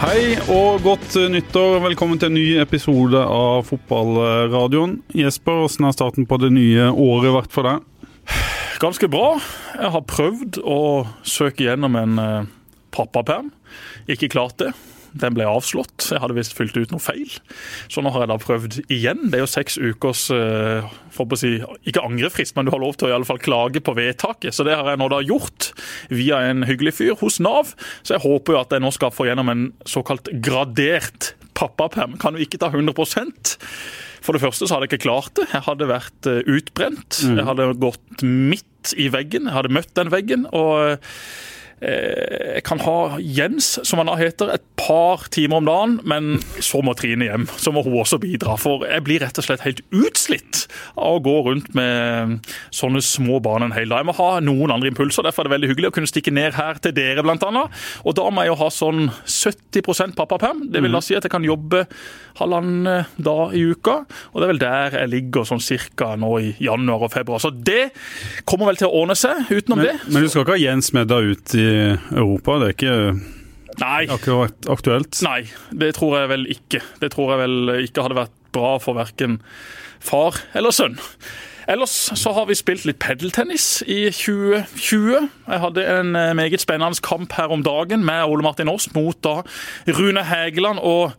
Hei og godt nyttår. Velkommen til en ny episode av Fotballradioen. Jesper, hvordan har starten på det nye året vært for deg? Ganske bra. Jeg har prøvd å søke gjennom en uh, pappaperm. Ikke klart det. Den ble avslått. Jeg hadde visst fylt ut noe feil. Så nå har jeg da prøvd igjen. Det er jo seks ukers uh, for å si, ikke angrefrist, men du har lov til å i alle fall klage på vedtaket. Så det har jeg nå da gjort via en hyggelig fyr hos Nav. Så jeg håper jo at jeg nå skal få gjennom en såkalt gradert pappaperm. Kan jo ikke ta 100% for det første så hadde jeg ikke klart det. Jeg hadde vært eh, utbrent. Jeg hadde gått midt i veggen. Jeg hadde møtt den veggen. og Eh, kan ha Jens, som han da heter, et par timer om dagen, men så må Trine hjem. Så må hun også bidra. For jeg blir rett og slett helt utslitt av å gå rundt med sånne små barn en hel dag. Jeg må ha noen andre impulser. Derfor er det veldig hyggelig å kunne stikke ned her til dere, blant annet. Og da må jeg jo ha sånn 70% pappaperm. Det vil da si at jeg kan jobbe halvannen dag i uka. Og det er vel der jeg ligger sånn cirka nå i januar og februar. Så det kommer vel til å ordne seg utenom men, det. Men du skal ikke ha Jens med deg ut i Europa? Det er ikke Nei. akkurat aktuelt? Nei, det tror jeg vel ikke. Det tror jeg vel ikke hadde vært bra for verken far eller sønn. Ellers så har vi spilt litt pedeltennis i 2020. Jeg hadde en eh, meget spennende kamp her om dagen med Ole Martin Aas mot da Rune Hægeland og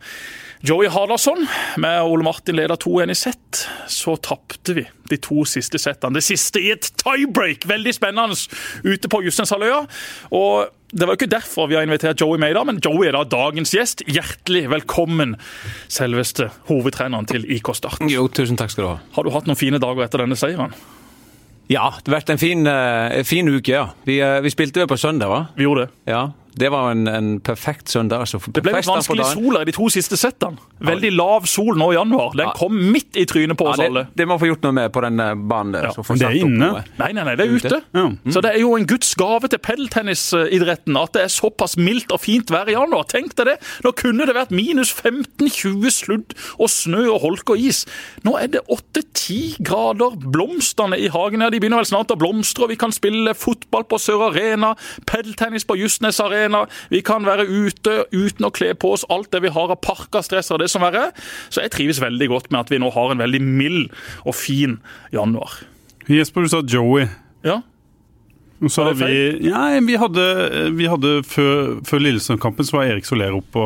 Joey Hardarson Med Ole Martin leder 2-1 i sett. Så tapte vi de to siste settene. Det siste i et tiebreak! Veldig spennende ute på Justenshalvøya. Og det var jo ikke derfor vi har invitert Joey med i dag, men Joey er da dagens gjest. Hjertelig velkommen, selveste hovedtreneren til IK Start. Jo, tusen takk skal du ha. Har du hatt noen fine dager etter denne seieren? Ja, det har vært en fin, uh, fin uke, ja. Vi, uh, vi spilte jo på søndag, va? Vi gjorde det. Ja, det var en, en perfekt søndag. Altså. Det ble litt vanskelig sol i de to siste settene. Veldig lav sol nå i januar. Den kom midt i trynet på oss ja, det, alle. Det må få gjort noe med på den banen der. Ja, det er inne? Nei, nei, nei, det er ute. Ja. Mm. Så det er jo en guds gave til padeltennisidretten at det er såpass mildt og fint vær i januar. Tenk deg det! Nå kunne det vært minus 15-20 sludd og snø og holk og is. Nå er det 8-10 grader. Blomstene i hagen her, de begynner vel snart å blomstre, og vi kan spille fotball på Sør Arena, padeltennis på Justnes Arena. Vi kan være ute uten å kle på oss alt det vi har av parkastress og det som verre. Så jeg trives veldig godt med at vi nå har en veldig mild og fin januar. Jesper, du sa Joey. Ja, Så Var det vi, ja, vi hadde, vi hadde Før, før Lillestrøm-kampen så var Erik Soler oppe på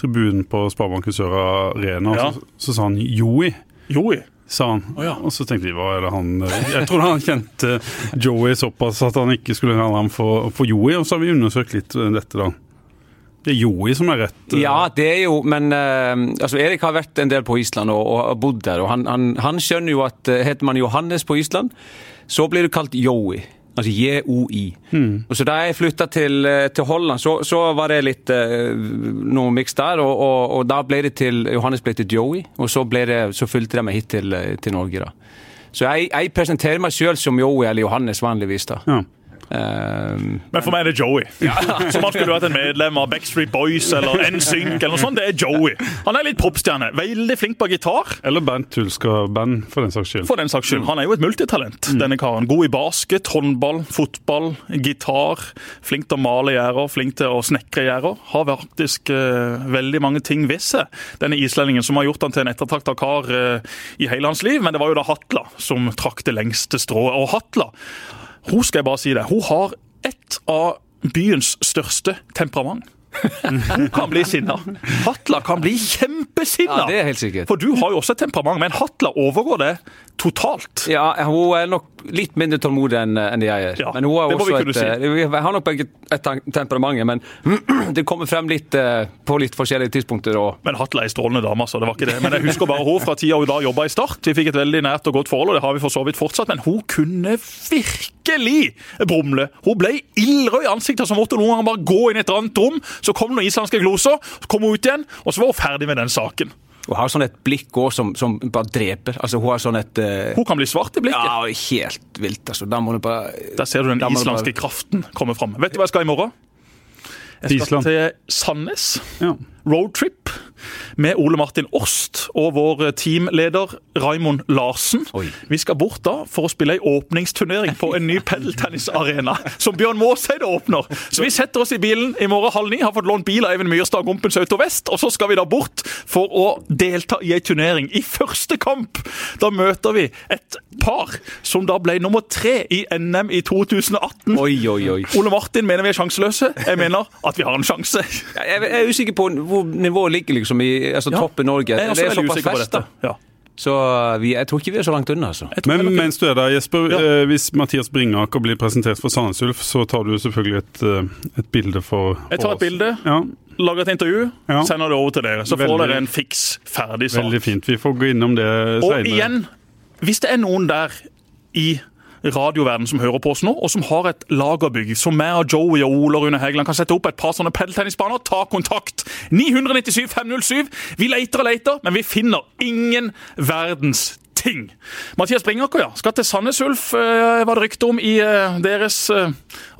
tribunen på Sparebanken Sør Arena, Ja. så, så sa han Joey. Joey. Sa han. Oh, ja. Og så tenkte vi hva er det han Jeg tror han kjente Joey såpass at han ikke skulle kalle ham for, for Joey, og så har vi undersøkt litt eh, dette, da. Det er Joey som er rett. eh, Ja, det er jo Men uh, altså, Erik har vært en del på Island og, og bodd der. og han, han, han skjønner jo at uh, heter man Johannes på Island, så blir det kalt Joey. Altså J-O-I. Og Så Da jeg flytta til, eh, til Holland, så, så var det litt uh, noe miks der. Og, og, og, da ble det til Johannes ble til Joey, og så, ble det, så fulgte de meg hit til, eh, til Norge. da. Så jeg, jeg presenterer meg sjøl som Joey eller Johannes vanligvis. da. Ja. Um, Men for meg er det Joey. Som han skulle vært en medlem av Backstreet Boys eller NSYNC eller noe sånt. Det er Joey. Han er litt popstjerne. Veldig flink på gitar. Eller Bernt Hulsker-band, for den saks skyld. For den saks skyld. Han er jo et multitalent, denne karen. God i basket, håndball, fotball, gitar. Flink til å male gjerder, flink til å snekre gjerder. Har faktisk uh, veldig mange ting ved seg, denne islendingen, som har gjort han til en ettertrakta kar uh, i hele hans liv. Men det var jo da Hatla som trakk det lengste strået. Og Hatla, hun skal jeg bare si det, hun har et av byens største temperament. Hun kan bli sinna. Hatla kan bli kjempesinna. ja, det er helt sikkert. For du har jo også et temperament, men Hatla overgår det totalt. Ja, hun er nok litt mindre tålmodig enn en jeg er. Ja, men hun har også et, si. eh, har nok begge et temperament, men det kommer frem litt eh, på litt forskjellige tidspunkter. Og, Men Hatla er en strålende dame, altså. Det var ikke det. Men jeg husker bare hun fra tida hun da jobba i Start. Vi fikk et veldig nært og godt forhold, og det har vi for så vidt fortsatt. Men hun kunne virkelig brumle. Hun ble ildrød i ansiktet, så måtte noen ganger bare gå inn i et annet rom. Så kom noen islandske gloser, så kom hun ut igjen, og så var hun ferdig med den saken. Hun har sånn et blikk òg som, som bare dreper. Altså, hun har sånn et uh... Hun kan bli svart i blikket. Ja, helt vilt, altså. Da må du bare Der ser du den islandske bare... kraften komme fram. Vet du hva jeg skal i morgen? Jeg skal Island. til Sandnes. Ja. Roadtrip. Med Ole Martin Årst og vår teamleder Raimond Larsen. Oi. Vi skal bort da for å spille ei åpningsturnering på en ny padeltennisarena som Bjørn Måseide åpner. Så vi setter oss i bilen i morgen halv ni, har fått lånt bil av Eivind Myrstad og Gompens Auto Vest, og så skal vi da bort for å delta i ei turnering. I første kamp da møter vi et par som da ble nummer tre i NM i 2018. Oi, oi, oi. Ole Martin mener vi er sjanseløse. Jeg mener at vi har en sjanse. Jeg jeg er usikker på hvor nivået ligger liksom i altså, Ja. toppen Norge. Jeg er også det er veldig såpass fest, dette. da. Ja. Så vi, jeg tror ikke vi er så langt unna, altså. Men ikke- mens du er der, Jesper. Ja. eh, Hvis Mathias Bringaker blir presentert for Sandnes Ulf, så tar du selvfølgelig et, eh, et bilde for, for Jeg tar et oss. bilde, Ja, lager et intervju, Ja. sender det over til dere. Så får dere en fiks, ferdig sak. veldig fint. Vi får gå innom det Og igjen, hvis det er noen der i radioverden som hører på oss nå, og som har et lagerbygg som meg og Joey og Ole Rune Hegeland kan sette opp et par sånne pedeltennisbaner, ta kontakt. 997 507. Vi leter og leter, men vi finner ingen verdens ting. Mathias Bringaker, ja. Skal til Sandnes Ulf, eh, var det rykte om i eh, deres eh,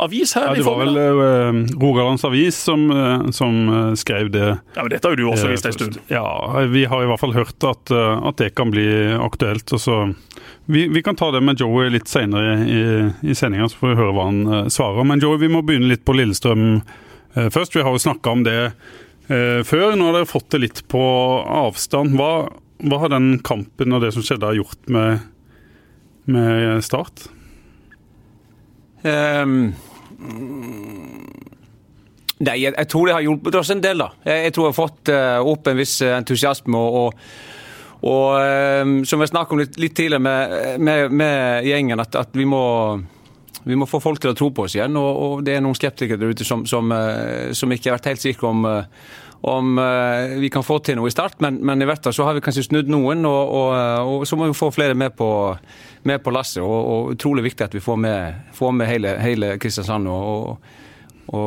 avis her. Ja, det var vel Rogalands Avis som, som skrev det. Ja, men Dette har jo du også vist en stund. Ja, vi har i hvert fall hørt at, at det kan bli aktuelt. Og så vi, vi kan ta det med Joey litt senere i, i sendinga, så får vi høre hva han svarer. Men Joey, vi må begynne litt på Lillestrøm først. Vi har jo snakka om det før. Nå har dere fått det litt på avstand. Hva, hva har den kampen og det som skjedde, gjort med, med Start? Um, nei, jeg, jeg tror det har hjulpet oss en del, da. Jeg, jeg tror jeg har fått uh, opp en viss entusiasme. og, og og um, som jeg snakket om litt, litt tidligere med, med, med gjengen, at, at vi, må, vi må få folk til å tro på oss igjen. Og, og det er noen skeptikere der ute som, som, eh, som ikke har vært helt sikre om, eh, om eh, vi kan få til noe i start. Men, men i hvert fall så har vi kanskje snudd noen, og, og, og så må vi få flere med på, med på lasset. Og, og utrolig viktig at vi får med, får med hele, hele Kristiansand og,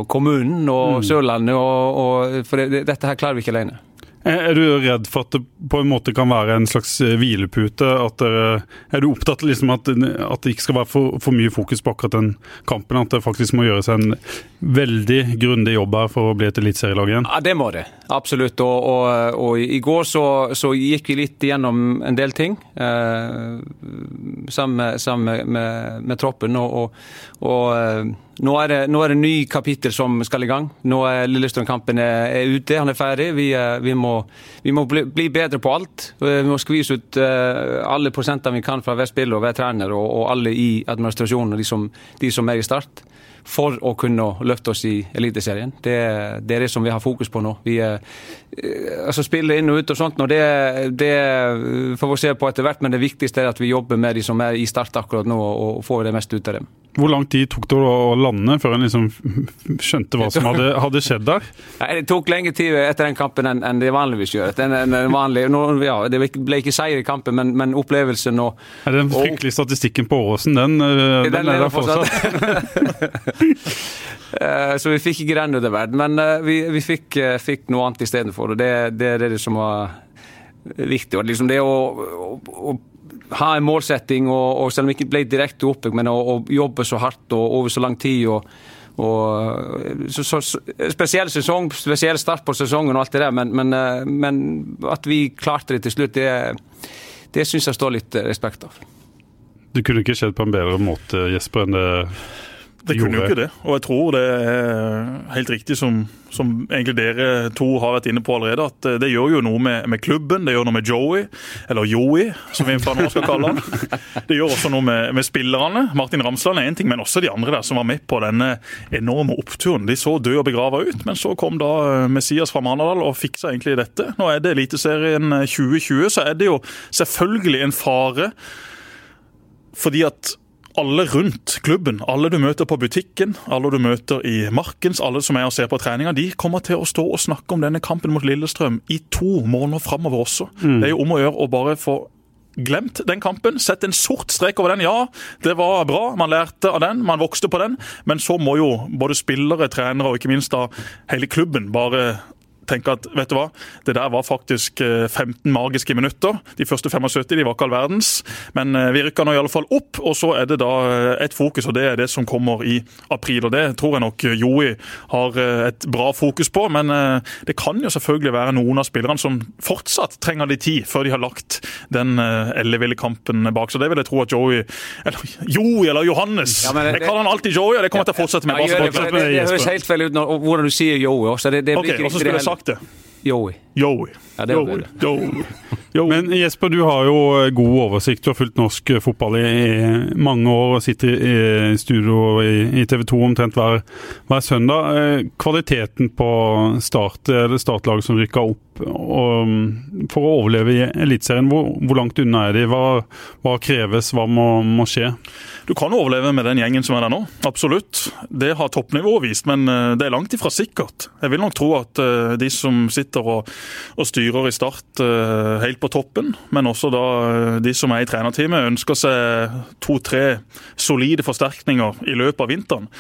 kommunen og Sørlandet. Og, og, for det, dette her klarer vi ikke alene. Er du redd for at det på en måte kan være en slags eh, hvilepute? Dere, er du opptatt av liksom at, at det ikke skal være for, for mye fokus på akkurat den kampen? At det faktisk må gjøres en veldig grundig jobb her for å bli et eliteserielag igjen? Ja, det må det. Absolutt. Og, og, og i går så, så, gikk vi litt gjennom en del ting eh, sammen, sammen med, med, troppen. Og, og, eh, nå, er det, nå er det ny kapittel som skal i gang. Nå er Lillestrøm-kampen er, er ute, han er ferdig. Vi, eh, vi må, vi må bli, bli, bedre på alt. Vi må skvise ut eh, alle prosentene vi kan fra hver spiller og hver trener, og, alle i administrasjonen og de som, de som er i Start for å kunne løfte oss i Eliteserien. Det, det, er det som vi har fokus på nå. Vi eh, altså spiller inn og ut og sånt, og det, det får vi se på etter hvert, men det viktigste er at vi jobber med de som er i Start akkurat nå, og får det meste ut av dem. Hvor lang tid tok det å lande før en liksom skjønte hva som hadde, hadde skjedd der? Det tok lengre tid etter den kampen enn, en det vanligvis gjør. En, en vanlig, no, ja, det ble ikke seier i kampen, men, men opplevelsen og Er Den fryktelige statistikken på Åråsen, den, den, den er der fortsatt? Så vi fikk ikke den verden, Men vi, vi fikk, fikk, noe annet istedenfor, det, det er det som var viktig. Liksom det å, å, å ha en målsetting, og, og selv om det ikke ble direkte opp, men å, å, jobbe så hardt og over så lang tid. og, og så, så, Spesiell sesong, spesiell start på sesongen og alt det der, men, men, men at vi klarte det til slutt, det, det syns jeg står litt respekt av. Det kunne ikke skjedd på en bedre måte, Jesper, enn det det kunne jo ikke det, og jeg tror det er helt riktig som, som egentlig dere to har vært inne på allerede, at det gjør jo noe med, med klubben, det gjør noe med Joey, eller Joey, som vi fra nå skal kalle han. Det gjør også noe med, med spillerne. Martin Ramsland er én ting, men også de andre der som var med på denne enorme oppturen. De så død og begrava ut, men så kom da Messias fra Manadal og fiksa egentlig dette. Nå er det Eliteserien 2020, så er det jo selvfølgelig en fare fordi at alle rundt klubben, alle du møter på butikken, alle du møter i Markens, alle som er og ser på treninga, de kommer til å stå og snakke om denne kampen mot Lillestrøm i to måneder framover også. Mm. Det er jo om å gjøre å bare få glemt den kampen, sett en sort strek over den. Ja, det var bra, man lærte av den, man vokste på den, men så må jo både spillere, trenere og ikke minst da hele klubben bare tenke at vet du hva, det der var faktisk 15 magiske minutter. De første 75 de var ikke all verdens. Men vi rykker nå i alle fall opp, og så er det da et fokus, og det er det som kommer i april. og Det tror jeg nok Joey har et bra fokus på. Men det kan jo selvfølgelig være noen av spillerne som fortsatt trenger litt tid før de har lagt den elleville kampen bak. Så det vil jeg tro at Joey, eller Joey eller Johannes ja, det, Jeg kaller han alltid Joey, og det kommer jeg til å fortsette med. Ja, det, det, det, høres helt feil ut når, hvordan du sier Joey. Også. Det, det okay, og så skulle jeg sagt det. Joey. Joey. Ja, det Joey. Joey. Joey. Men Jesper, du har jo god oversikt. Du har fulgt norsk fotball i mange år og sitter i studio i TV 2 omtrent hver, hver søndag. Eh, kvaliteten på start, eller startlaget som rykker opp og, for å overleve i Eliteserien, hvor, hvor, langt unna er de? Hva, hva kreves, hva må, må skje? Du kan overleve med den gjengen som er der nå, absolutt. Det har toppnivået vist, men eh, det er langt ifra sikkert. Jeg vil nok tro at eh, de som sitter og, og styrer i Start eh, helt på toppen, men også da de som er i trenerteamet, ønsker seg to-tre solide forsterkninger i løpet av vinteren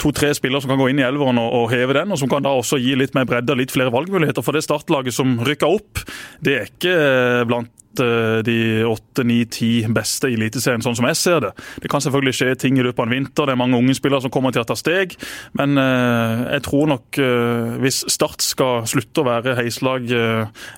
to-tre spillere som kan gå inn i elveren og, og, heve den, og som kan da også gi litt mer bredde og litt flere valgmuligheter. For det startlaget som rykker opp, det er ikke blant Eh, de åtte, ni, ti beste i Eliteserien, sånn som jeg ser det. Det kan selvfølgelig skje ting i løpet av en vinter, det er mange unge spillere som kommer til å ta steg. Men eh, jeg tror nok eh, hvis Start skal slutte å være heislag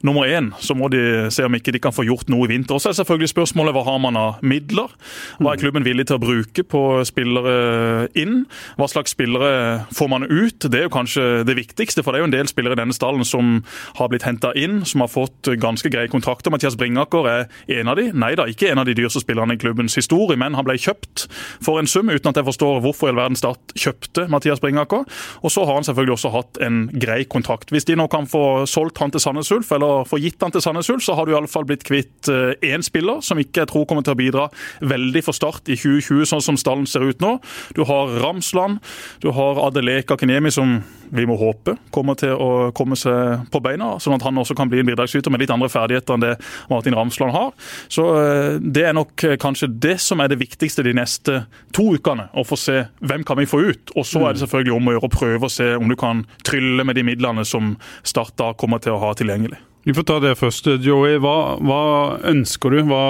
nummer én, så må de se om ikke de kan få gjort noe i vinter. Og så er selvfølgelig spørsmålet hva har man av midler? Hva er klubben villig til å bruke på spillere inn? Hva slags spillere får man ut? Det er jo kanskje det viktigste, for det er jo en del spillere i denne stallen som har blitt henta inn, som har fått ganske greie kontrakter. Mathias Bringaker er en av de. Nei da, ikke en av de dyreste spillerne i klubbens historie, men han ble kjøpt for en sum, uten at jeg forstår hvorfor i all verden Start kjøpte Mathias Bringaker. Og så har han selvfølgelig også hatt en grei kontrakt. Hvis de nå kan få solgt han til Sandnes Ulf, eller få gitt han til Sandnes Ulf, så har du iallfall blitt kvitt én eh, spiller, som ikke jeg tror kommer til å bidra veldig for Start i 2020, sånn som stallen ser ut nå. Du har Ramsland, du har Adeleka Keniemi, som vi må håpe kommer til å komme seg på beina, sånn at han også kan bli en bidragsyter med litt andre ferdigheter enn det Martin Ramsland har. Så eh, Det er nok eh, kanskje det som er det viktigste de neste to ukene. Å få se hvem kan vi få ut. Og så er det mm. selvfølgelig om å gjøre å prøve å se om du kan trylle med de midlene som Start da kommer til å ha tilgjengelig. Vi får ta det først. Joey, hva, hva ønsker du? Hva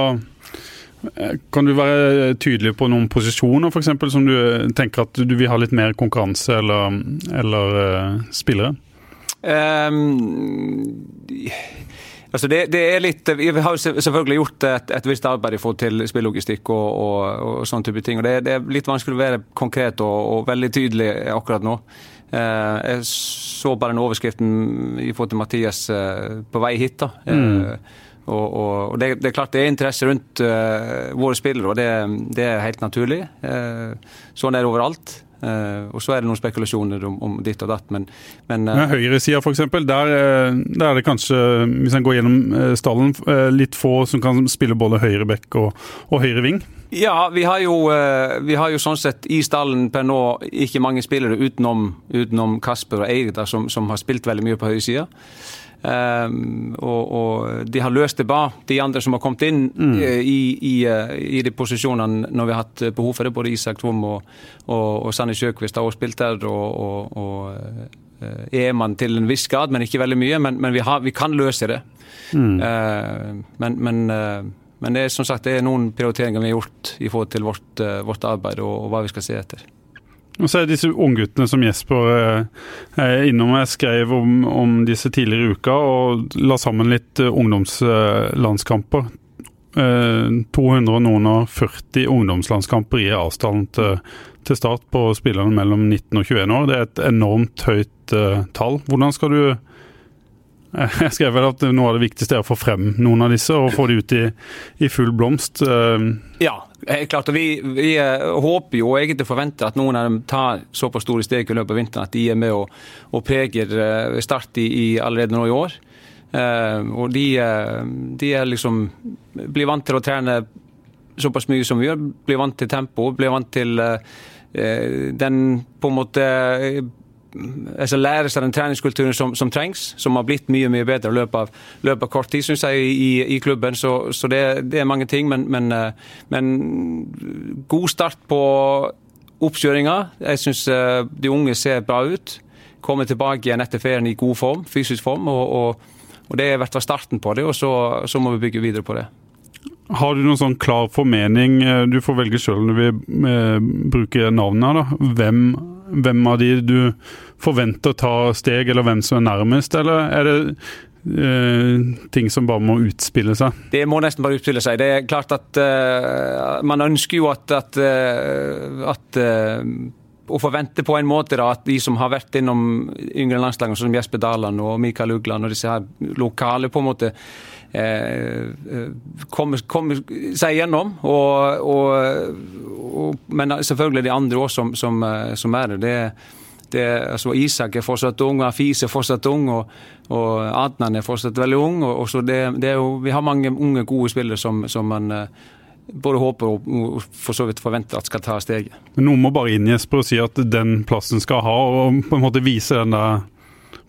kan du være tydelig på noen posisjoner for eksempel, som du tenker at du vil ha litt mer konkurranse eller, eller uh, spillere? Um, altså det, det, er litt Vi har selvfølgelig gjort et, et visst arbeid i forhold til spillogistikk og, og, og sånne type ting. og det, det, er litt vanskelig å være konkret og, og veldig tydelig akkurat nå. Uh, jeg så bare den overskriften i forhold til Mathias uh, på vei hit. da. Mm. Og, og, og det, det, er klart det er interesse rundt uh, våre spillere, og det, det, er helt naturlig. Uh, sånn er det overalt. Uh, og så er det noen spekulasjoner om, om ditt og datt, men, men uh, Høyresida f.eks., der, der er det kanskje, hvis en går gjennom stallen, litt få som kan spille både høyreback og, og høyre ving? Ja, vi har, jo, vi har jo sånn sett i stallen per nå ikke mange spillere utenom, utenom Kasper og Eirik, som, som, har spilt veldig mye på høyresida. Um, og, og, de har løst det bra, de andre som har kommet inn mm. Eh, i, i, eh, i, de posisjonene når vi har hatt behov for det. Både Isak Tvom og, og, og Sanne Sjøkvist har også spilt der. Og, og, er eh, man til en viss grad, men ikke veldig mye. Men, men vi, har, vi, kan løse det. Mm. Uh, men, men, uh, men, det er som sagt det er noen prioriteringer vi har gjort i forhold til vårt, uh, vårt arbeid og, og hva vi skal se etter. Og så er disse ungguttene som Jesper eh, er innom. Jeg skrev om, om, disse tidligere i uka og la sammen litt eh, ungdomslandskamper. 200 eh, og noen og 40 ungdomslandskamper i avstanden til, til, start på spillerne mellom 19 og 21 år. Det er et enormt høyt uh, tall. Hvordan skal du Jeg skrev vel at noe av det viktigste er å få frem noen av disse og få de ut i, i full blomst. Ja, Helt klart, og vi, vi uh, håper jo og egentlig forventer at noen av dem tar såpass store steg i løpet av vinteren at de er med og, og preger uh, Start i, i, allerede nå i år. Og de, de, er liksom blir vant til å trene såpass mye som vi gjør. Blir vant til tempo, blir vant til den på en måte altså lære seg den treningskulturen som, som, trengs, som har blitt mye mye bedre i løpet av, løpet av kort tid, syns jeg, i, i, klubben. Så, så det, det, er mange ting. Men, men, eh, men god start på oppkjøringa. Jeg syns eh, de unge ser bra ut. Kommer tilbake igjen etter ferien i god form, fysisk form. og, og, og Det hvert fall starten på det, og så, så må vi bygge videre på det. Har du noen sånn klar formening, du får velge sjøl når vi eh, bruker navnet da. Hvem, hvem, av de du forventer å ta steg, eller hvem som er nærmest, eller er det eh, ting som bare må utspille seg? Det må nesten bare utspille seg. Det er klart at uh, man ønsker jo at, at, uh, at å forvente på en måte da, at de som har vært innom yngre landslag, som Jesper Daland og Mikael Ugland og disse her lokale på en måte kommer, kommer seg gjennom. Og, og, og, men selvfølgelig de andre òg som, som, som, er det. det altså Isak er fortsatt ung, Afis er fortsatt ung, og, og Adnan er fortsatt veldig ung. og, og det, det jo, Vi har mange unge, gode spillere som, som man både håper og for så vidt forventer at skal ta steget. Men Noen må bare inn Jesper, og si at den plassen skal ha, og på en måte vise den der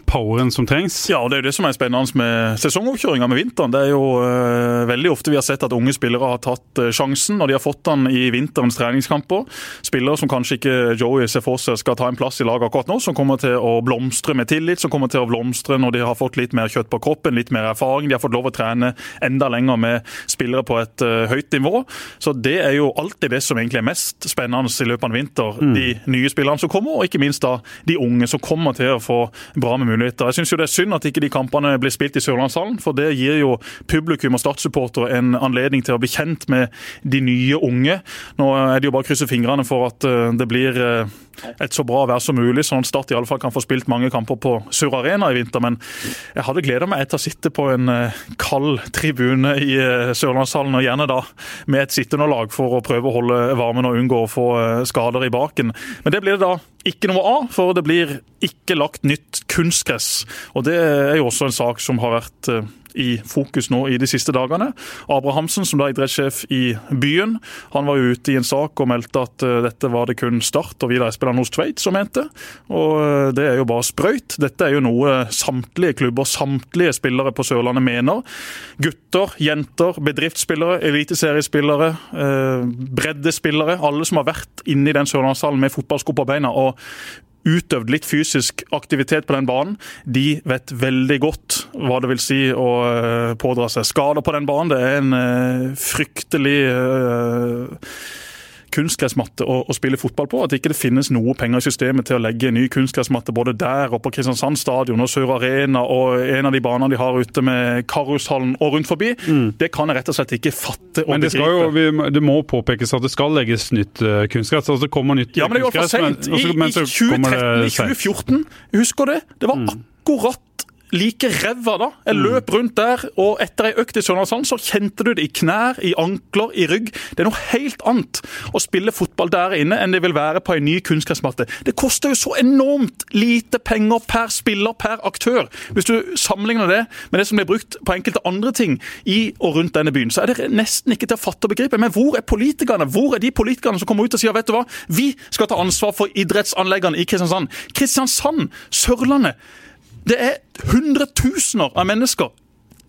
poweren som trengs. Ja, og det er jo det som er spennende med sesongoppkjøringa med vinteren. Det er jo uh, veldig ofte vi har sett at unge spillere har tatt uh, sjansen, og de har fått den i vinterens treningskamper. Spillere som kanskje ikke Joey ser for seg skal ta en plass i laget akkurat nå, som kommer til å blomstre med tillit, som kommer til å blomstre når de har fått litt mer kjøtt på kroppen, litt mer erfaring. De har fått lov å trene enda lenger med spillere på et uh, høyt nivå. Så det er jo alltid det som egentlig er mest spennende i løpet av en vinter. Mm. De nye spillerne som kommer, og ikke minst da de unge som kommer til å få bra med muligheter. Jeg syns det er synd at ikke de kampene blir spilt i Sørlandshallen, for det gir jo publikum og Start-supportere en anledning til å bli kjent med de nye unge. Nå er det jo bare å krysse fingrene for at eh, det blir eh, et så bra vær som mulig, sånn at Start i alle fall kan få spilt mange kamper på Sur Arena i vinter. Men jeg hadde gleda meg til å sitte på en eh, kald tribune i Sørlandshallen, og gjerne da med et sittende lag for å prøve å holde varmen og unngå å få skader i baken. Men det blir det da ikke noe av, for det blir ikke lagt nytt kunstgress. Og Det er jo også en sak som har vært eh, i fokus nå i de siste dagene. Abrahamsen, som da er idrettssjef i byen, han var jo ute i en sak og meldte at eh, dette var det kun Start og Vidar hos Tveit som mente. Og eh, det er jo bare sprøyt. Dette er jo noe samtlige klubber, samtlige spillere på Sørlandet mener. Gutter, jenter, bedriftsspillere, eliteseriespillere, breddespillere. Alle som har vært inne i den Sørlandshallen med fotballsko på beina. og utøvd litt fysisk aktivitet på den banen, de vet veldig godt hva det vil si å eh, pådra seg skader på den banen. Det er en eh, fryktelig uh, kunstgressmatte å, å, spille fotball på. At ikke det finnes noe penger i systemet til å legge ny kunstgressmatte både der og på Kristiansand stadion og Sør Arena og en av de banene de har ute med Karushallen og rundt forbi. Mm. Det kan jeg rett og slett ikke fatte og men det begripe. Jo, vi, det må påpekes at det skal legges nytt uh, kunstgress. Altså det kommer nytt ja, men det går for sent. I, i 2013, i 2014, husker det? Det var mm. akkurat like ræva da. Jeg mm. løp rundt der, og etter ei økt i Sørlandshallen så kjente du det i knær, i ankler, i rygg. Det er noe helt annet å spille fotball der inne enn det vil være på en ny kunstgressmatte. Det koster jo så enormt lite penger per spiller, per aktør. Hvis du sammenligner det med det som blir brukt på enkelte andre ting i og rundt denne byen, så er det nesten ikke til å fatte og begripe. Men hvor er politikerne? Hvor er de politikerne som kommer ut og sier vet du hva, vi skal ta ansvar for idrettsanleggene i Kristiansand. Kristiansand, Sørlandet. Det er hundretusener av mennesker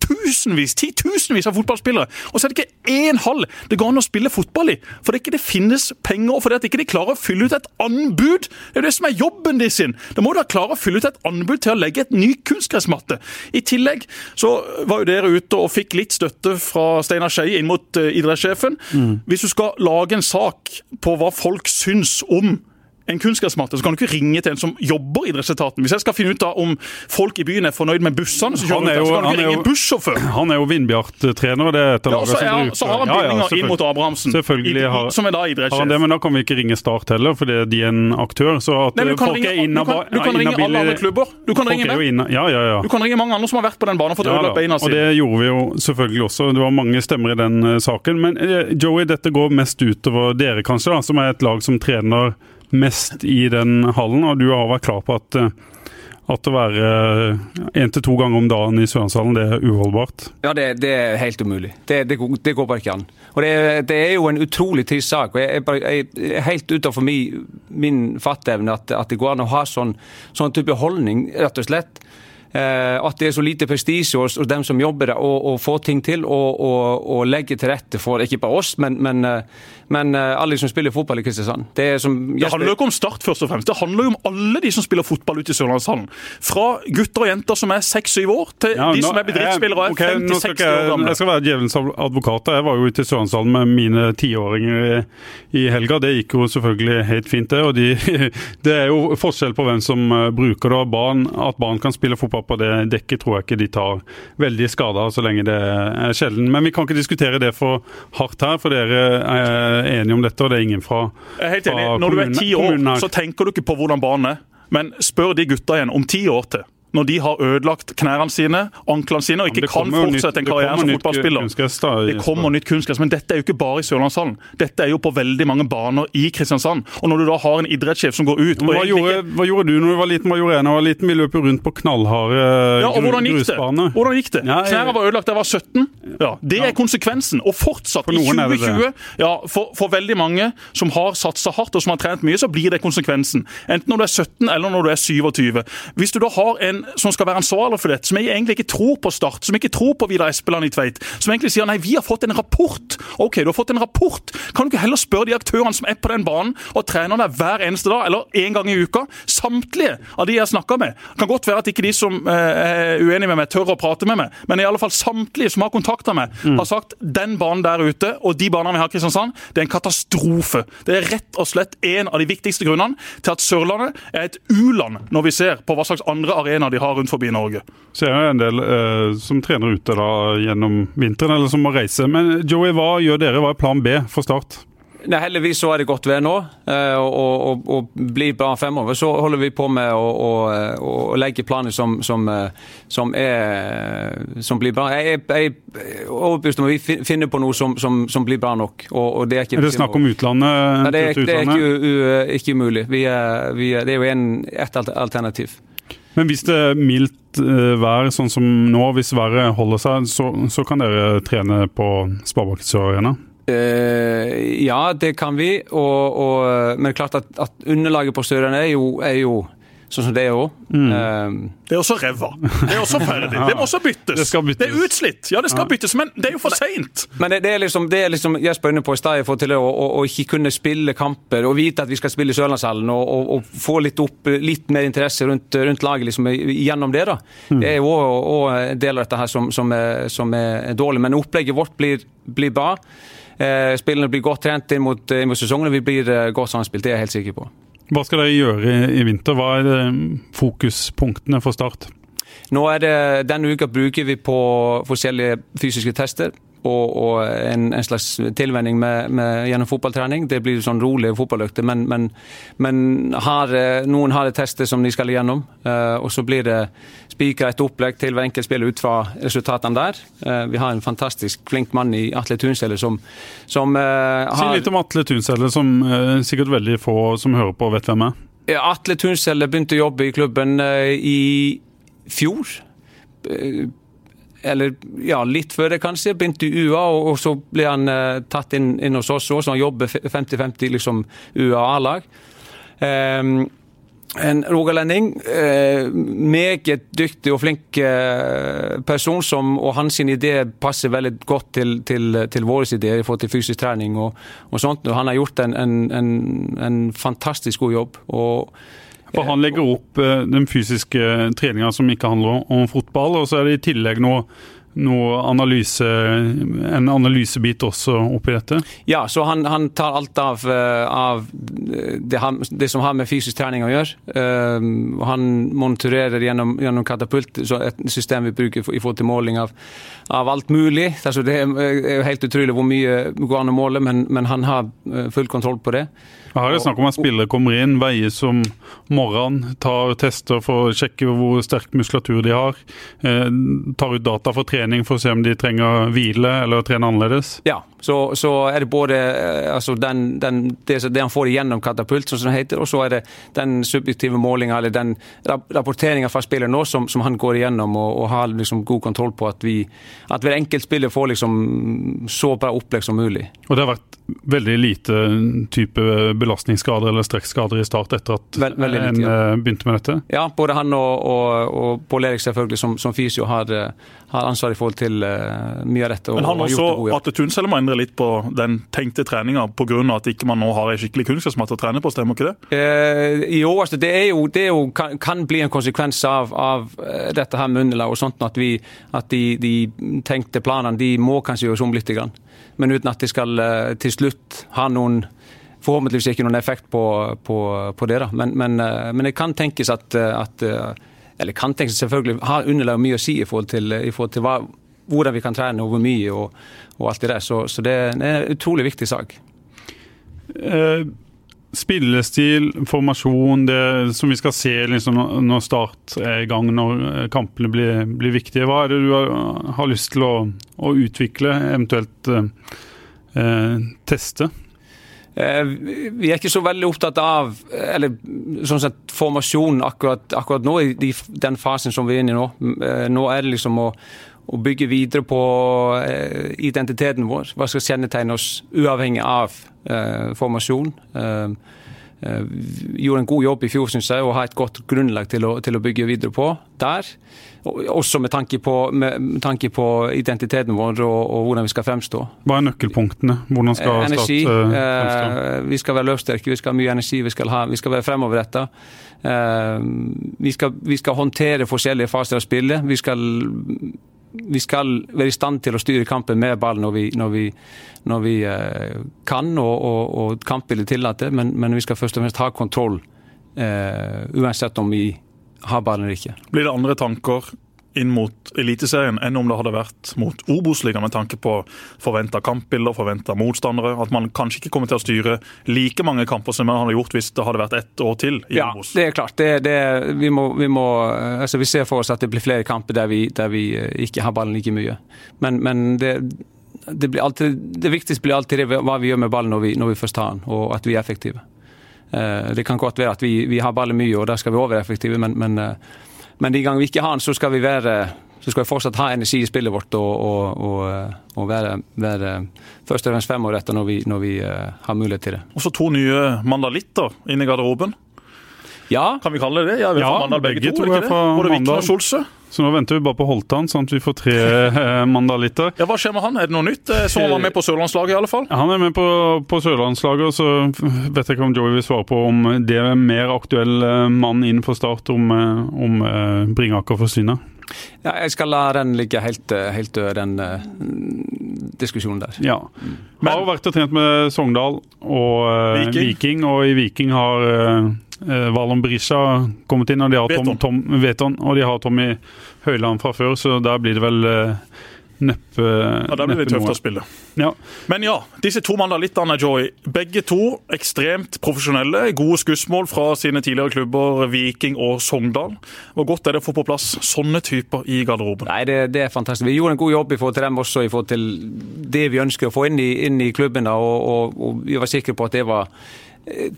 tusenvis, titusenvis av fotballspillere. Og så er det ikke én hall det går an å spille fotball i. For det ikke det finnes penger, og fordi at ikke de klarer å fylle ut et anbud. Det er jo det som er jobben de sin. Da må du klare å fylle ut et anbud til å legge et ny kunstgressmatte. I tillegg så var jo dere ute og fikk litt støtte fra Steinar Skeie inn mot uh, idrettssjefen. Mm. Hvis du skal lage en sak på hva folk syns om en kunnskapsmatte, så kan du ikke ringe til en som jobber i idrettsetaten. Hvis jeg skal finne ut da om folk i byen er fornøyd med bussene, så, jo, så kan du ikke ringe en bussjåfør. Han er jo Vindbjart-trener, det er et ja, som er, så har han bindinger ja, ja, inn mot Abrahamsen, selvfølgelig har, som er da idrettssjef. Men da kan vi ikke ringe Start heller, fordi de er en aktør. Så at Nei, folk ringe, er innabil Du kan, du kan ringe alle andre klubber. Du kan ringe meg. Ja, ja, ja. Du kan ringe mange andre som har vært på den banen og fått ja, ødelagt beina sine. Og det gjorde vi jo selvfølgelig også. Det var mange stemmer i den uh, saken. Men uh, Joey, dette går mest utover dere, kanskje, da, som er et lag som trener mest i den hallen, og du har vært klar på at eh, at å være én eh, til to ganger om dagen i Sørlandshallen, det er uholdbart? Ja, det, det er helt umulig. Det, det, det, går bare ikke an. Og det, er jo en utrolig trist sak. og Jeg, jeg, jeg er helt utenfor min, min fatteevne at, at, det går an å ha sånn, sånn type holdning, rett og slett. Eh, at det er så lite prestisje hos, hos dem som jobber der, å få ting til og, og, og, legge til rette for ikke bare oss, men, men, eh, men alle de som spiller fotball i Kristiansand. Det, det, handler jo ikke om Start, først og fremst. Det handler jo om alle de som spiller fotball ute i Sørlandshallen. Fra gutter og jenter som er seks-syv år, til ja, de nå, som er bedriftsspillere og er okay, 50-60 år gamle. Jeg skal være djevelens advokat. Jeg var jo ute i Sørlandshallen med mine tiåringer i, i helga. Det gikk jo selvfølgelig helt fint, det. og de, Det er jo forskjell på hvem som bruker det. Barn, at barn kan spille fotball på det dekket, tror jeg ikke de tar veldig skade av så lenge det er sjelden. Men vi kan ikke diskutere det for hardt her, for dere er enige om dette, og det er ingen fra, Jeg er helt enig. Når du er ti år, så tenker du ikke på hvordan barnet er. Men spør de gutta igjen om ti år til når de har ødelagt knærne sine, anklene sine, og ikke kan fortsette en karriere som fotballspiller. Det kommer nytt kunstgress, men dette er jo ikke bare i Sørlandshallen. Dette er jo på veldig mange baner i Kristiansand. Og når du da har en idrettssjef som går ut hva gjorde, hva, gjorde, du når du var liten? Hva gjorde jeg da jeg var liten? Vi løp rundt på knallharde ja, og hvordan gikk. Det? Hvordan gikk det? Ja, Knærne var ødelagt da jeg var 17. Ja, det er konsekvensen. Og fortsatt i 2020, ja, for, for, veldig mange som har satsa hardt og som har trent mye, så blir det konsekvensen. Enten når du er 17 eller når du er 27. Hvis du da har en som skal være ansvarlig for dette, som jeg egentlig ikke tror på Start, som ikke tror på Vidar Espeland i Tveit, som egentlig sier nei, vi har fått en rapport. OK, du har fått en rapport. Kan du ikke heller spørre de aktørene som er på den banen og trener deg hver eneste dag, eller én gang i uka? Samtlige av de jeg har snakka med. Det kan godt være at ikke de som eh, er uenige med meg, tør å prate med meg, men i alle fall samtlige som har kontakta meg, mm. har sagt den banen der ute og de banene vi har i Kristiansand, det er en katastrofe. Det er rett og slett en av de viktigste grunnene til at Sørlandet er et u-land når vi ser på hva slags andre arenaer de har rundt forbi Norge. Så er det en del eh, som trener ute da gjennom vinteren, eller som må reise. Men Joey, hva gjør dere? Hva er plan B for Start? Nei, heldigvis så er det godt vær nå, eh, og, og, og, blir bra fremover. Så holder vi på med å, å, å legge planer som, som, eh, som, er, som, blir bra. Jeg er overbevist om at vi finner på noe som, blir bra nok. Og, og det er, ikke, er det snakk om utlandet? Nei, det, er, det er ikke, ikke umulig. Vi er, vi er, det er jo en, et alternativ. Men hvis det er mildt eh, vær, sånn som nå, hvis været holder seg, så, så kan dere trene på Sparebanken Sør Arena? Uh, ja, det kan vi. Og, og, men klart at, at underlaget på Sørlandet er jo, er jo sånn som det òg. Mm. Uh, det er også ræva. Det er også ferdig. Det må også byttes. Det, byttes. det, er utslitt. Ja, det skal ja. byttes, men det er jo for seint. Men det, det, er liksom, det er liksom Jesper inne på i stad, til å, å, å, ikke kunne spille kamper og vite at vi skal spille i Sørlandshallen og, og, og, få litt opp litt mer interesse rundt, rundt laget liksom, gjennom det. da. Mm. Det er jo òg deler av dette her som, som, er, som, er, dårlig. Men opplegget vårt blir, blir bra. Eh, spillerne blir godt trent inn mot, inn mot sesongen, og vi blir eh, godt samspilt. Det er jeg helt sikker på. Hva skal dere gjøre i, vinter? Hva er eh, fokuspunktene for Start? Nå er det, Denne uka bruker vi på forskjellige fysiske tester og, og en, en, slags tilvenning med, med, gjennom fotballtrening. Det blir sånn rolig fotballøkter, men, men, men har, noen har tester som de skal igjennom. Uh, og så blir det spikra et opplegg til hver enkelt spiller ut fra resultatene der. Uh, vi har en fantastisk flink mann i Atle Tunselle som, som har Si litt om Atle Tunselle, som sikkert veldig få som hører på, vet hvem er. Atle Tunselle begynte å jobbe i klubben i fjor eller ja, litt før det kanskje, begynte i UA, og, og så ble han eh, tatt inn, inn, hos oss òg, så han jobber 50-50 liksom UA-A-lag. Um, en rogalending. Eh, meget dyktig og flink eh, person, som, og hans idé passer veldig godt til, til, til våre ideer i forhold til fysisk trening og, og sånt. Og han har gjort en, en, en, en fantastisk god jobb. og for Han legger opp eh, den fysiske treninga som ikke handler om fotball, og så er det i tillegg noe noe analyse, en analysebit også oppi dette? Ja, så han, han tar alt av, eh, av det, det, som har med fysisk trening å gjøre. Uh, han monitorerer gjennom, gjennom, Katapult, et system vi bruker i forhold til måling av, av alt mulig. Altså, det er jo helt utrolig hvor mye går an å måle, men, men han har full kontroll på det. Her er det snakk om at spillere kommer inn, veies om morgenen, tar tester for å sjekke hvor sterk muskulatur de har. Eh, tar ut data for trening for å se om de trenger hvile eller trene annerledes? Ja, så, så er det både eh, altså den, den, det, det, han får igjennom katapult, som det heter, og så er det den subjektive målinga eller den rapporteringa fra spilleren nå som, som, han går igjennom og, og har liksom god kontroll på at vi at hver enkelt spiller får liksom så bra opplegg som mulig. Og det har vært veldig lite type belastningsskader eller strekkskader i start etter at Vel, lite, en ja. Eh, begynte med dette? Ja, både han og, og, og Pål Erik selvfølgelig som, som fysio har, eh, har, ansvar i forhold til mye av dette. Og, Men han også, Atte Tunselv må endre litt på den tenkte treninga pga. at ikke man nå har ei skikkelig kunnskapsmatte å trene på, stemmer ikke det? Eh, jo, altså det, jo, det jo, kan, kan, bli en konsekvens av, av dette her med underlag og sånt, at, vi, at de, de, tenkte planene de må kanskje gjøres om litt. Men uten at de skal til slutt ha noen forhåpentligvis ikke noen effekt på, på, på det. da. Men, men, men, det kan tenkes at, at eller kan tenkes selvfølgelig har underlag mye å si i forhold til, i forhold til hva, hvordan vi kan trene og hvor mye og, og alt det der. Så, så, det er en utrolig viktig sak. Eh, spillestil, formasjon, det som vi skal se liksom, når Start er i gang, når kampene blir, blir viktige. Hva er det du har, har lyst til å, å utvikle, eventuelt eh, eh teste? Eh, vi er ikke så veldig opptatt av eller sånn sett, formasjonen akkurat, akkurat nå, i den fasen som vi er inne i nå. Eh, nå er det liksom å, å bygge videre på eh, identiteten vår. Hva skal kjennetegne oss uavhengig av eh, formasjon. Eh, gjorde en god jobb i fjor, syns jeg, og har et godt grunnlag til å, til å bygge videre på der. Også med tanke på, med tanke på identiteten vår og, og, hvordan vi skal fremstå. Hva er nøkkelpunktene? Hvordan skal eh, energi, Start uh, fremstå? Eh, vi skal være løvsterke, vi skal ha mye energi, vi skal, ha, vi skal være fremoverretta. Vi, vi skal håndtere forskjellige faser av spillet. Vi skal vi skal være i stand til å styre kampen med ball når vi, når vi, når vi eh, kan og, og, og kampbildet tillater, men, men, vi skal først og fremst ha kontroll. uh, uansett om vi har ballen eller ikke. Blir det andre tanker inn mot Eliteserien enn om det hadde vært mot Obos-ligaen, med tanke på forventa kampbilder, forventa motstandere? At man kanskje ikke kommer til å styre like mange kamper som man hadde gjort hvis det hadde vært ett år til i ja, Obos? Ja, det er klart. Det, det, vi, må, vi, må, altså vi, ser for oss at det blir flere kamper der vi, der vi ikke har ballen like mye. Men, men det, det, alltid, det, viktigste blir alltid hva vi gjør med ballen når vi, når vi først har den, og at vi er effektive. Eh, det kan godt være at vi, vi har ballen mye, og der skal vi være effektive, men, men, eh, men, de gangene vi ikke har den, så skal vi være så skal vi fortsatt ha energi i spillet vårt og, og, og, eh, og være, være, først og fremst fremoverretta når, vi, når vi har mulighet til det. Og så to nye mandalitter inn i garderoben. Ja. Kan vi kalle det det? Ja, vi ja, Mandal begge, begge to, to er fra? Både Vikne og Skjolse. Så nå venter vi bare på Holtan, sånn at vi får tre eh, mandalitter. Ja, Hva skjer med han? Er det noe nytt? Så han var med på sørlandslaget i alle fall? Ja, Han er med på, på sørlandslaget, og så vet jeg ikke om Joey vil svare på om det er mer aktuell eh, mann inn for Start om, eh, om Bringaker forsvinner. Ja, jeg skal la den ligge helt, helt død, den uh, diskusjonen der. Ja. Men, har vært og trent med Sogndal og uh, Viking. Viking. og i Viking har uh, eh, Valon Berisha kommet inn, og de har Tom, Tom, Veton, og de har Tommy Høiland fra før, så der blir det vel eh, neppe Ja, Der blir det tøft noe. å spille. Ja. Men ja, disse to mandalittene, Joy. Begge to ekstremt profesjonelle. Gode skussmål fra sine tidligere klubber Viking og Sogndal. Hvor godt er det å få på plass sånne typer i garderoben? Nei, det, det, er fantastisk. Vi gjorde en god jobb i forhold til dem også, i forhold til det vi ønsker å få inn i, inn i klubben. Og, og, og vi var sikre på at det var eh,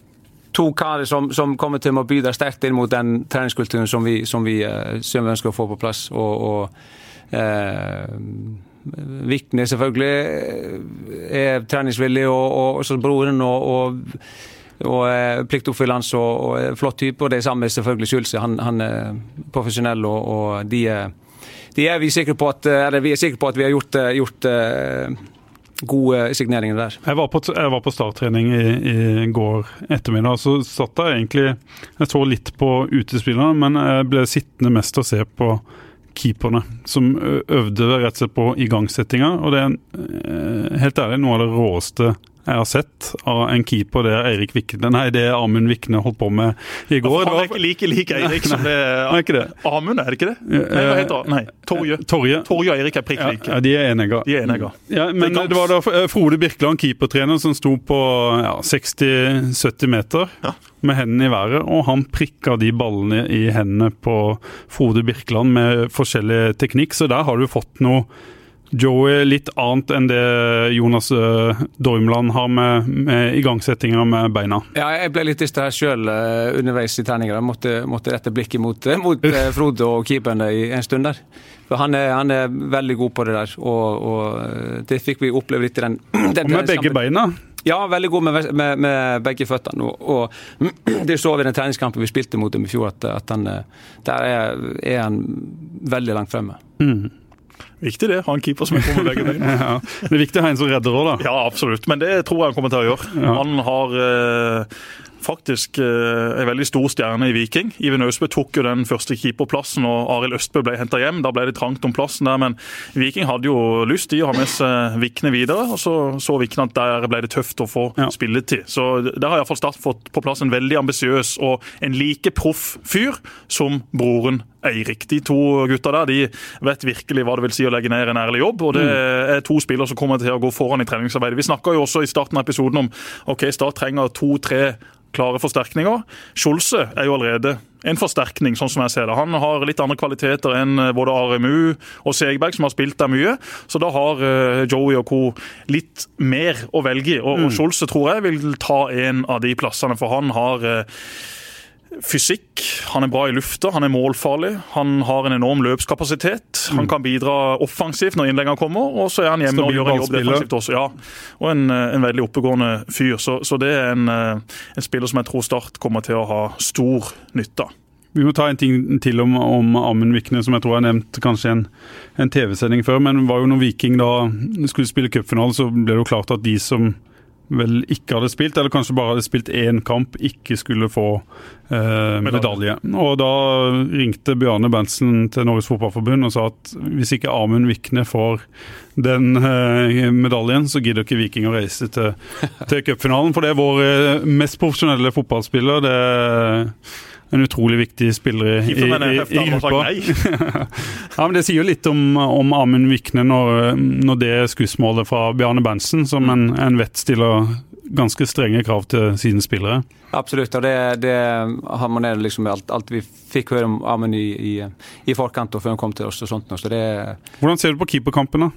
to karer som, som, kommer til å bidra sterkt inn mot den treningskulturen som vi, som vi, uh, som vi ønsker å få på plass. Og, og eh, Vikne selvfølgelig eh, er treningsvillig, og, og også broren. og, og og eh, pliktoppfyllende og, og flott type. Og det samme selvfølgelig Skjulse. Han, han, er profesjonell, og, og de, de, er vi sikre på at, vi er sikre på at vi har gjort, gjort gode signeringer der. Jeg var på, jeg var på starttrening i, i, går ettermiddag. Så satt jeg egentlig Jeg så litt på utespillerne, men jeg ble sittende mest og se på keeperne, som øvde rett og slett på igangsettinga. Og det er helt ærlig noe av det råeste jeg har sett av en keeper det Eirik Vikne Nei, det Amund Vikne holdt på med i går. Han er ikke like lik Eirik som det er ikke det. Amund, er det ikke det? Nei, hva heter han? Nei, Torje. Torje. Torje og Eirik er prikk like. Ja, de er enige. De er enige. Ja, men det, det var da Frode Birkeland, keepertrener, som sto på ja, 60-70 meter Ja. med hendene i været, og han prikka de ballene i hendene på Frode Birkeland med forskjellig teknikk, så der har du fått noe Joey litt annet enn det Jonas uh, Dormland har med, med igangsettinga med beina. Ja, jeg ble litt distrahert sjøl uh, underveis i treninga. Jeg måtte, måtte, rette blikket mot, mot uh, Frode og keeperen i en stund der. For han er, han er, veldig god på det der, og, og det fikk vi oppleve litt i den, den Og med begge beina? Ja, veldig god med, med, med begge føttene. Og, og, det så vi i den treningskampen vi spilte mot dem i fjor, at, at han, der er, er, han veldig langt fremme. Mm. Viktig det, ha en keeper som er kommet med begge beina. ja, det er viktig å ha en som redder òg, da. Ja, absolutt. Men det tror jeg han kommer til å gjøre. Ja. Han har eh, faktisk eh, en veldig stor stjerne i Viking. Iven Austbø tok jo den første keeperplassen, og Arild Østbø ble henta hjem. Da ble det trangt om plassen der, men Viking hadde jo lyst i å ha med seg Vikne videre. Og så så Vikne at der ble det tøft å få ja. spilletid. Så der har iallfall Start fått på plass en veldig ambisiøs og en like proff fyr som broren Eirik. De to gutta der de vet virkelig hva det vil si å legge ned en ærlig jobb. og Det er to spillere som kommer til å gå foran i treningsarbeidet. Vi snakka også i starten av episoden om ok, Start trenger to-tre klare forsterkninger. Skjolse er jo allerede en forsterkning, sånn som jeg ser det. Han har litt andre kvaliteter enn både RMU og Segberg, som har spilt der mye. Så da har Joey og co. litt mer å velge i. Og, mm. Skjolse tror jeg vil ta en av de plassene, for han har fysikk. Han er bra i lufta, han er målfarlig. Han har en enorm løpskapasitet. Han mm. kan bidra offensivt når innleggene kommer, og så er han hjemme og gjør en jobb defensivt også. Ja. Og en, en veldig oppegående fyr. Så, så det er en, en, spiller som jeg tror Start kommer til å ha stor nytte av. Vi må ta en ting til om, om Amund Vikne, som jeg tror jeg har nevnt kanskje en, en TV-sending før. Men var jo når Viking da skulle spille cupfinale, så ble det jo klart at de som vel ikke hadde spilt, eller kanskje bare hadde spilt én kamp, ikke skulle få eh, medalje. Og da ringte Bjarne Berntsen til Norges Fotballforbund og sa at hvis ikke Amund Vikne får den eh, medaljen, så gidder ikke Viking å reise til, til cupfinalen. For det er vår eh, mest profesjonelle fotballspiller. det er en utrolig viktig spiller i, i, i, i gruppa. ja, men Det sier jo litt om, om Amund Vikne når, når, det skussmålet fra Bjarne Berntsen, som en, en vet stiller ganske strenge krav til sine spillere. Absolutt, og det, det harmonerer liksom med alt, alt, vi fikk høre om Amund i, i, i, forkant og før han kom til oss. og sånt. Så det, Hvordan ser du på keeperkampen? da?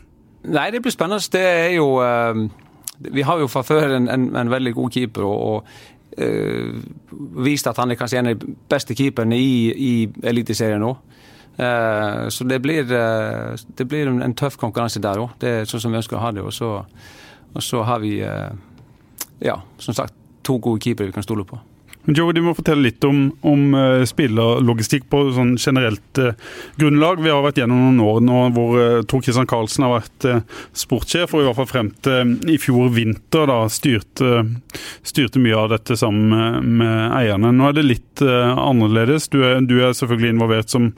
Nei, Det blir spennende. Det er jo uh, Vi har jo fra før en, en, en veldig god keeper. og, og vist at han er kanskje en av de beste keeperne i, i Eliteserien nå. Uh, så det blir, uh, det blir en, tøff konkurranse der òg. Det er sånn som vi ønsker å ha det. Og så, og så har vi, ja, som sagt, to gode keepere vi kan stole på. Joe, du må fortelle litt om, om uh, spillerlogistikk på sånn generelt uh, grunnlag. Vi har vært gjennom noen år nå hvor uh, Tor Christian Karlsen har vært sportssjef, og i hvert fall frem til i fjor vinter da styrte, styrte mye av dette sammen med, med eierne. Nå er det litt annerledes. Du er, du er, selvfølgelig involvert som,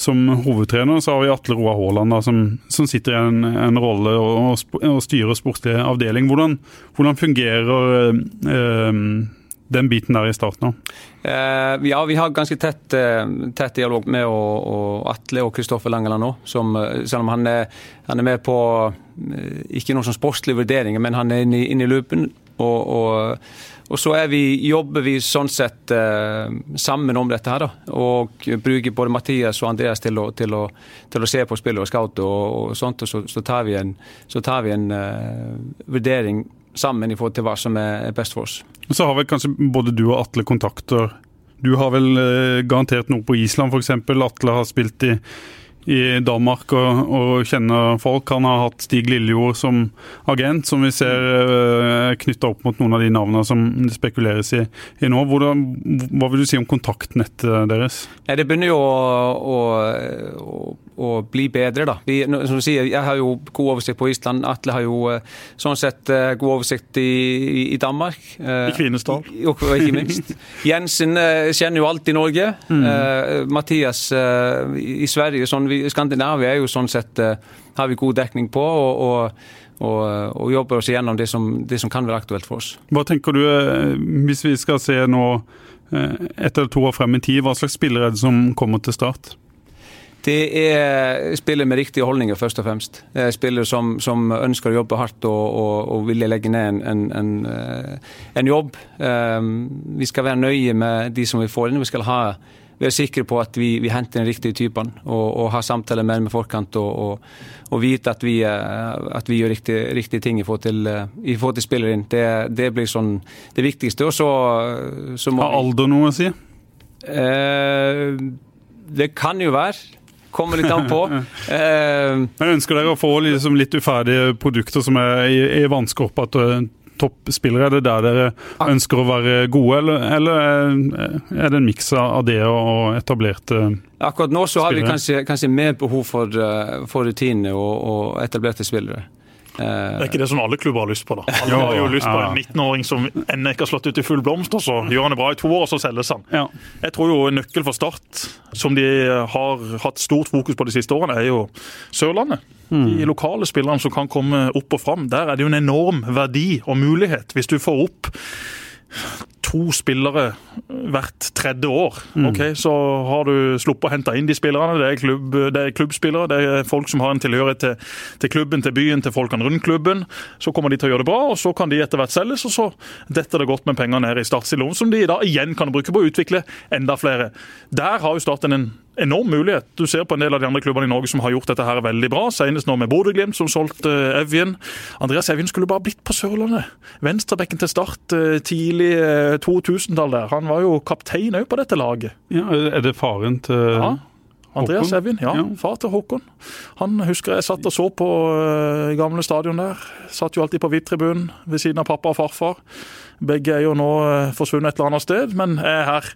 som, hovedtrener. Så har vi Atle Roar Haaland som, som, sitter i en, en rolle og, og, styrer sportslig avdeling. Hvordan, hvordan fungerer den biten der i starten òg? Eh, ja, vi har ganske tett, eh, tett dialog med og, og Atle og Kristoffer Langeland nå. Eh, selv om han er, han er med på eh, ikke noen sånn sportslige vurderinger, men han er inne, inne i loopen. Og, og, og, så vi, jobber vi sånn sett eh, sammen om dette her. da, Og bruker både Mathias og Andreas til å, til å, til å se på spillet og scoute og, og sånt. Og så, så, tar vi en, tar vi en uh, vurdering sammen i forhold til hva som er best for oss. Så har vel kanskje både du og Atle kontakter. Du har vel eh, garantert noe på Island f.eks. Atle har spilt i, i Danmark og, og, kjenner folk. Han har hatt Stig Lillejord som agent, som vi ser er knytta opp mot noen av de navnene som det spekuleres i, i nå. Hvordan, hva vil du si om kontaktnettet deres? Ja, det begynner jo å, å, å å bli bedre. da. Vi, som du sier, Jeg har jo god oversikt på Island. Atle har jo sånn sett god oversikt i, i Danmark. I Kvinesdal. Og, ikke minst. Jensen kjenner jo alt i Norge. Mm. Mathias i Sverige, sånn, Skandinavia er jo sånn sett har vi god dekning på. og, og og, og, jobber oss igjennom det som, det som, kan være aktuelt for oss. Hva tenker du, hvis vi skal se nå ett eller to år frem i tid, hva slags spillere er det som kommer til start? Det er spillere med riktige holdninger, først og fremst. Det er Spillere som, som ønsker å jobbe hardt og, og, og vil legge ned en, en, en, en jobb. Vi skal være nøye med de som vi får inn. Vi skal ha være sikre på at vi, vi henter den riktige typen og, og ha samtaler med dem i forkant og, vite at vi, eh, at vi gjør riktige, riktige ting i forhold til, eh, i forhold til spilleren. Det, det, blir sånn det viktigste. Og så, så må Har alder noe å si? Uh, det kan jo være. Kommer litt an på. eh, Men Ønsker dere å få liksom litt uferdige produkter som er i, i vannskorpa toppspillere? Er det der dere ønsker å være gode, eller, eller er det en miks av det og etablerte Akkurat nå så har spillere? vi kanskje, kanskje mer behov for, eh, for rutiner og, og etablerte spillere. Det er ikke det som alle klubber har lyst på. da. Alle har jo lyst på en 19-åring som ennå ikke har slått ut i full blomst, og så gjør han det bra i to år, og så selges han. Ja. Jeg tror jo en nøkkel for Start, som de har hatt stort fokus på de siste årene, er jo Sørlandet. Mm. De lokale spillerne som kan komme opp og fram. Der er det jo en enorm verdi og mulighet. Hvis du får opp to spillere hvert tredje år. Mm. Okay, Så har du sluppet å hente inn de spillerne. Det er, klubb, det er, klubbspillere, det er folk som har en tilhørighet til, til, klubben, til byen, til folkene rundt klubben. Så kommer de til å gjøre det bra, og så kan de etter hvert selges, og så detter det godt med penger ned i startsiloen, som de da igjen kan bruke på å utvikle enda flere. Der har jo starten en enorm mulighet. Du ser på en del av de andre klubbene i Norge som har gjort dette her veldig bra. Senest nå med Bodø-Glimt, som solgte uh, Evjen. Andreas Evjen skulle bare blitt på Sørlandet. Venstrebekken til start uh, tidlig uh, 2000-tall der. Han var jo kaptein òg på dette laget. Ja, Er det faren til ja. Andreas Evjen, ja, ja. Far til Håkon. Han husker jeg satt og så på uh, gamle stadion der. Satt jo alltid på VIP-tribunen ved siden av pappa og farfar. Begge er jo nå eh, forsvunnet et eller annet sted, men er her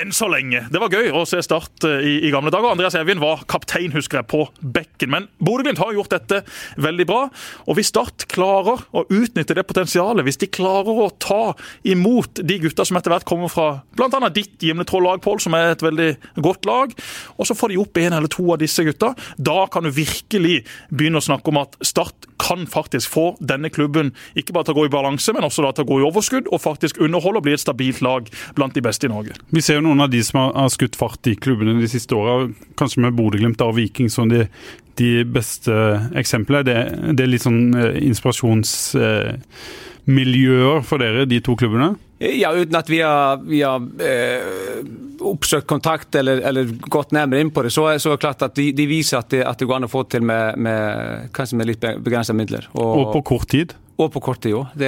enn så lenge. Det var gøy å se Start eh, i, i gamle dager. Andreas Evjen var kaptein, husker jeg, på bekken. Men Bodø-Glimt har gjort dette veldig bra. Og hvis Start klarer å utnytte det potensialet, hvis de klarer å ta imot de gutta som etter hvert kommer fra bl.a. ditt Gimletroll-lag, Pål, som er et veldig godt lag, og så får de opp en eller to av disse gutta, da kan du virkelig begynne å snakke om at Start kan faktisk få denne klubben ikke bare til å gå i balanse, men også til å gå i overskudd og faktisk underholde og bli et stabilt lag blant de beste i Norge. Vi ser jo noen av de som har skutt fart i klubbene de siste åra, kanskje med Bodø-Glimt og Viking som de, de beste eksemplene. Det, det, er litt sånn eh, inspirasjonsmiljøer eh, for dere, de to klubbene? Ja, uten at vi har, vi har eh, oppsøkt kontakt eller, eller, gått nærmere inn på det, så, så er det klart at de, de viser at det, at det, går an å få til med, med kanskje med litt begrensede midler. Og, og på kort tid? Og på kort tid òg.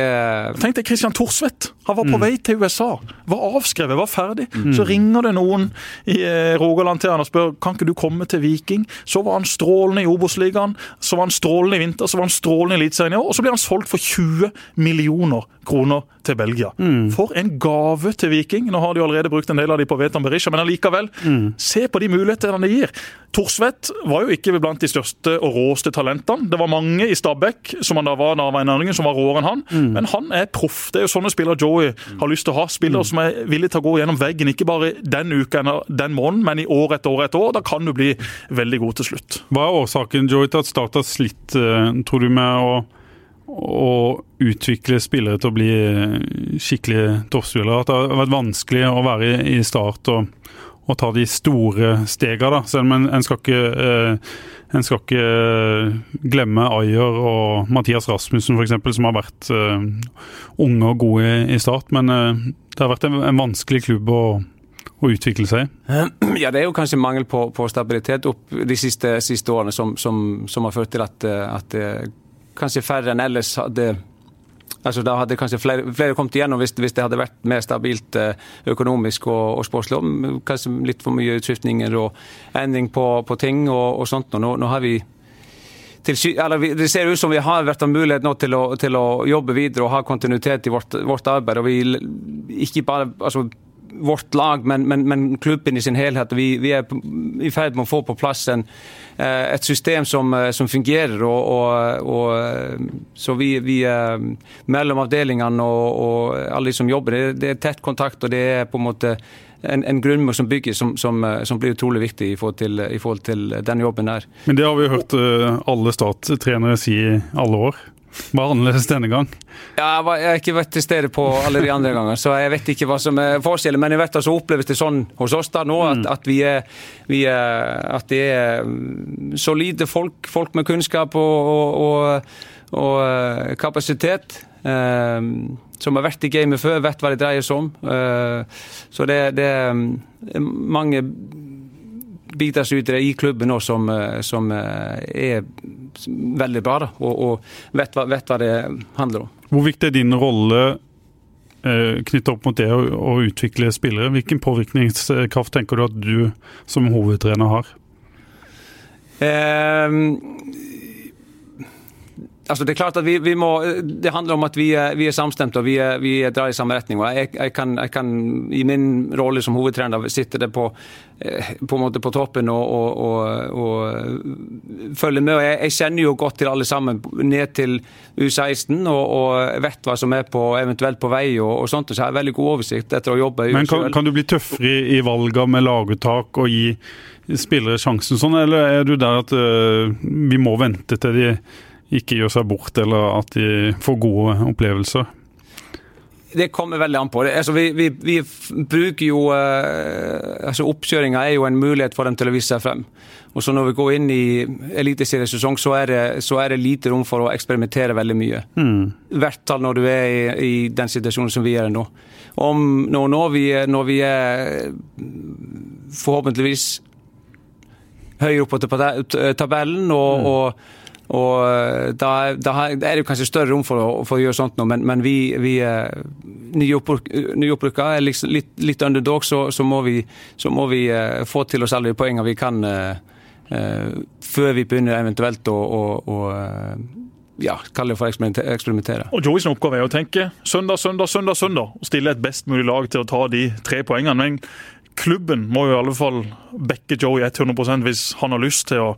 Tenk deg Christian Thorsvedt. Han var på mm. vei til USA. Var avskrevet, var ferdig. Mm. Så ringer det noen i eh, Rogaland til han og spør kan ikke du komme til Viking. Så var han strålende i Obos-ligaen, så var han strålende i vinter, så var han strålende i Eliteserien i år. Og så blir han solgt for 20 millioner kroner til Belgia. Mm. For en gave til Viking. Nå har de allerede brukt en del av de på Veton Berisha, men allikevel. Mm. Se på de mulighetene det gir. Thorsvedt var jo ikke blant de største og råeste talentene. Det var mange i Stabæk som han da var da var en som var råere enn han. Mm. Men han er proff. Det er jo sånne spillere Joey har lyst til å ha. Spillere mm. som er villige til å gå gjennom veggen, ikke bare den uka eller den måneden, men i år etter år etter år. Da kan du bli veldig god til slutt. Hva er årsaken Joey, til at Start har slitt, eh, tror du, med å å utvikle spillere til å bli skikkelige toppspillere. At det har vært vanskelig å være i start og å ta de store stegene. Selv om en, en, skal ikke, eh, en skal ikke eh, glemme Ayer og Mathias Rasmussen f.eks., som har vært eh, unge og gode i, start. Men det har vært en, en vanskelig klubb å, å, utvikle seg. Ja, det er jo kanskje mangel på, på stabilitet opp de siste, siste årene som, som, som, har ført til at, at kanskje færre enn ellers hadde Altså, da hadde kanskje flere, flere kommet igjennom hvis, hvis, det hadde vært mer stabilt eh, økonomisk og, og sportslig. Kanskje litt for mye utskiftninger og endring på, på ting og, og sånt. Og nå, nå har vi til, eller, det ser ut som vi har vært en mulighet nå til å, til å, jobbe videre og ha kontinuitet i vårt, vårt arbeid. og vi ikke bare, altså vårt lag, men, men, men, klubben i sin helhet. Vi, vi er i ferd med å få på plass en, et system som, som fungerer. Og, og, og, så vi, vi mellom avdelingene og, og, alle de som jobber, det, det er tett kontakt, og det er på en måte en, en grunnmur som bygges, som, som, som, blir utrolig viktig i forhold, til, i forhold til den jobben der. Men det har vi hørt alle statstrenere si i alle år. Bare annerledes denne gang? Ja, jeg har ikke vært til stede på alle de andre ganger, så jeg vet ikke hva som er forskjellen. Men jeg vet så oppleves det sånn hos oss da nå, at, mm. at, vi er, vi er, at det er mm, solide folk, folk med kunnskap og, og, og, og eh, kapasitet. Eh, som har vært i gamet før, vet hva det dreier seg om. Eh, så det, det er mm, mange bidragsytere i klubben nå som, eh, som, eh, er veldig bra, da, og, og vet, hva, vet, hva, det handler om. Hvor viktig er din rolle eh, knyttet opp mot det å, å, utvikle spillere? Hvilken påvirkningskraft tenker du at du som hovedtrener har? Eh, Altså det er klart at vi, vi, må, det handler om at vi vi er samstemte og vi, vi drar i samme retning. og jeg, jeg, kan, jeg, kan, I min rolle som hovedtrener sitte det på, eh, på, en måte på toppen og, og, og, og følge med. og jeg, jeg, kjenner jo godt til alle sammen, ned til U16, og, vet hva som er på, eventuelt på vei. og, sånt, så jeg har veldig god oversikt etter å jobbe Men kan, kan du bli tøffere i, i valga med laguttak og gi spillere sjansen sånn, eller er du der at uh, vi må vente til de ikke gjør seg bort, eller at de får gode opplevelser? Det kommer veldig an på. Altså, vi, vi, vi, bruker jo uh, altså Oppkjøringa er jo en mulighet for dem til å vise seg frem. Og så Når vi går inn i eliteseriesesong, så, er det, så er det lite rom for å eksperimentere veldig mye. Mm. Hvert fall når du er i, i, den situasjonen som vi er i nå. Om, når, når, vi, når vi er forhåpentligvis høyere oppe på tabellen og, mm. og og eh, da, da, er det kanskje større rom for å, for å gjøre sånt nå, men, men vi, vi eh, nyopprykka er liksom litt, litt underdog, så, så, må vi, så må vi uh, få til oss alle de poengene vi kan før vi begynner eventuelt å, å, å ja, kall det for eksperimentere. Og Joeys oppgave er å tenke søndag, søndag, søndag, søndag. Og stille et best mulig lag til å ta de tre poengene. Men klubben må jo i alle fall backe Joey 100% hvis han har lyst til å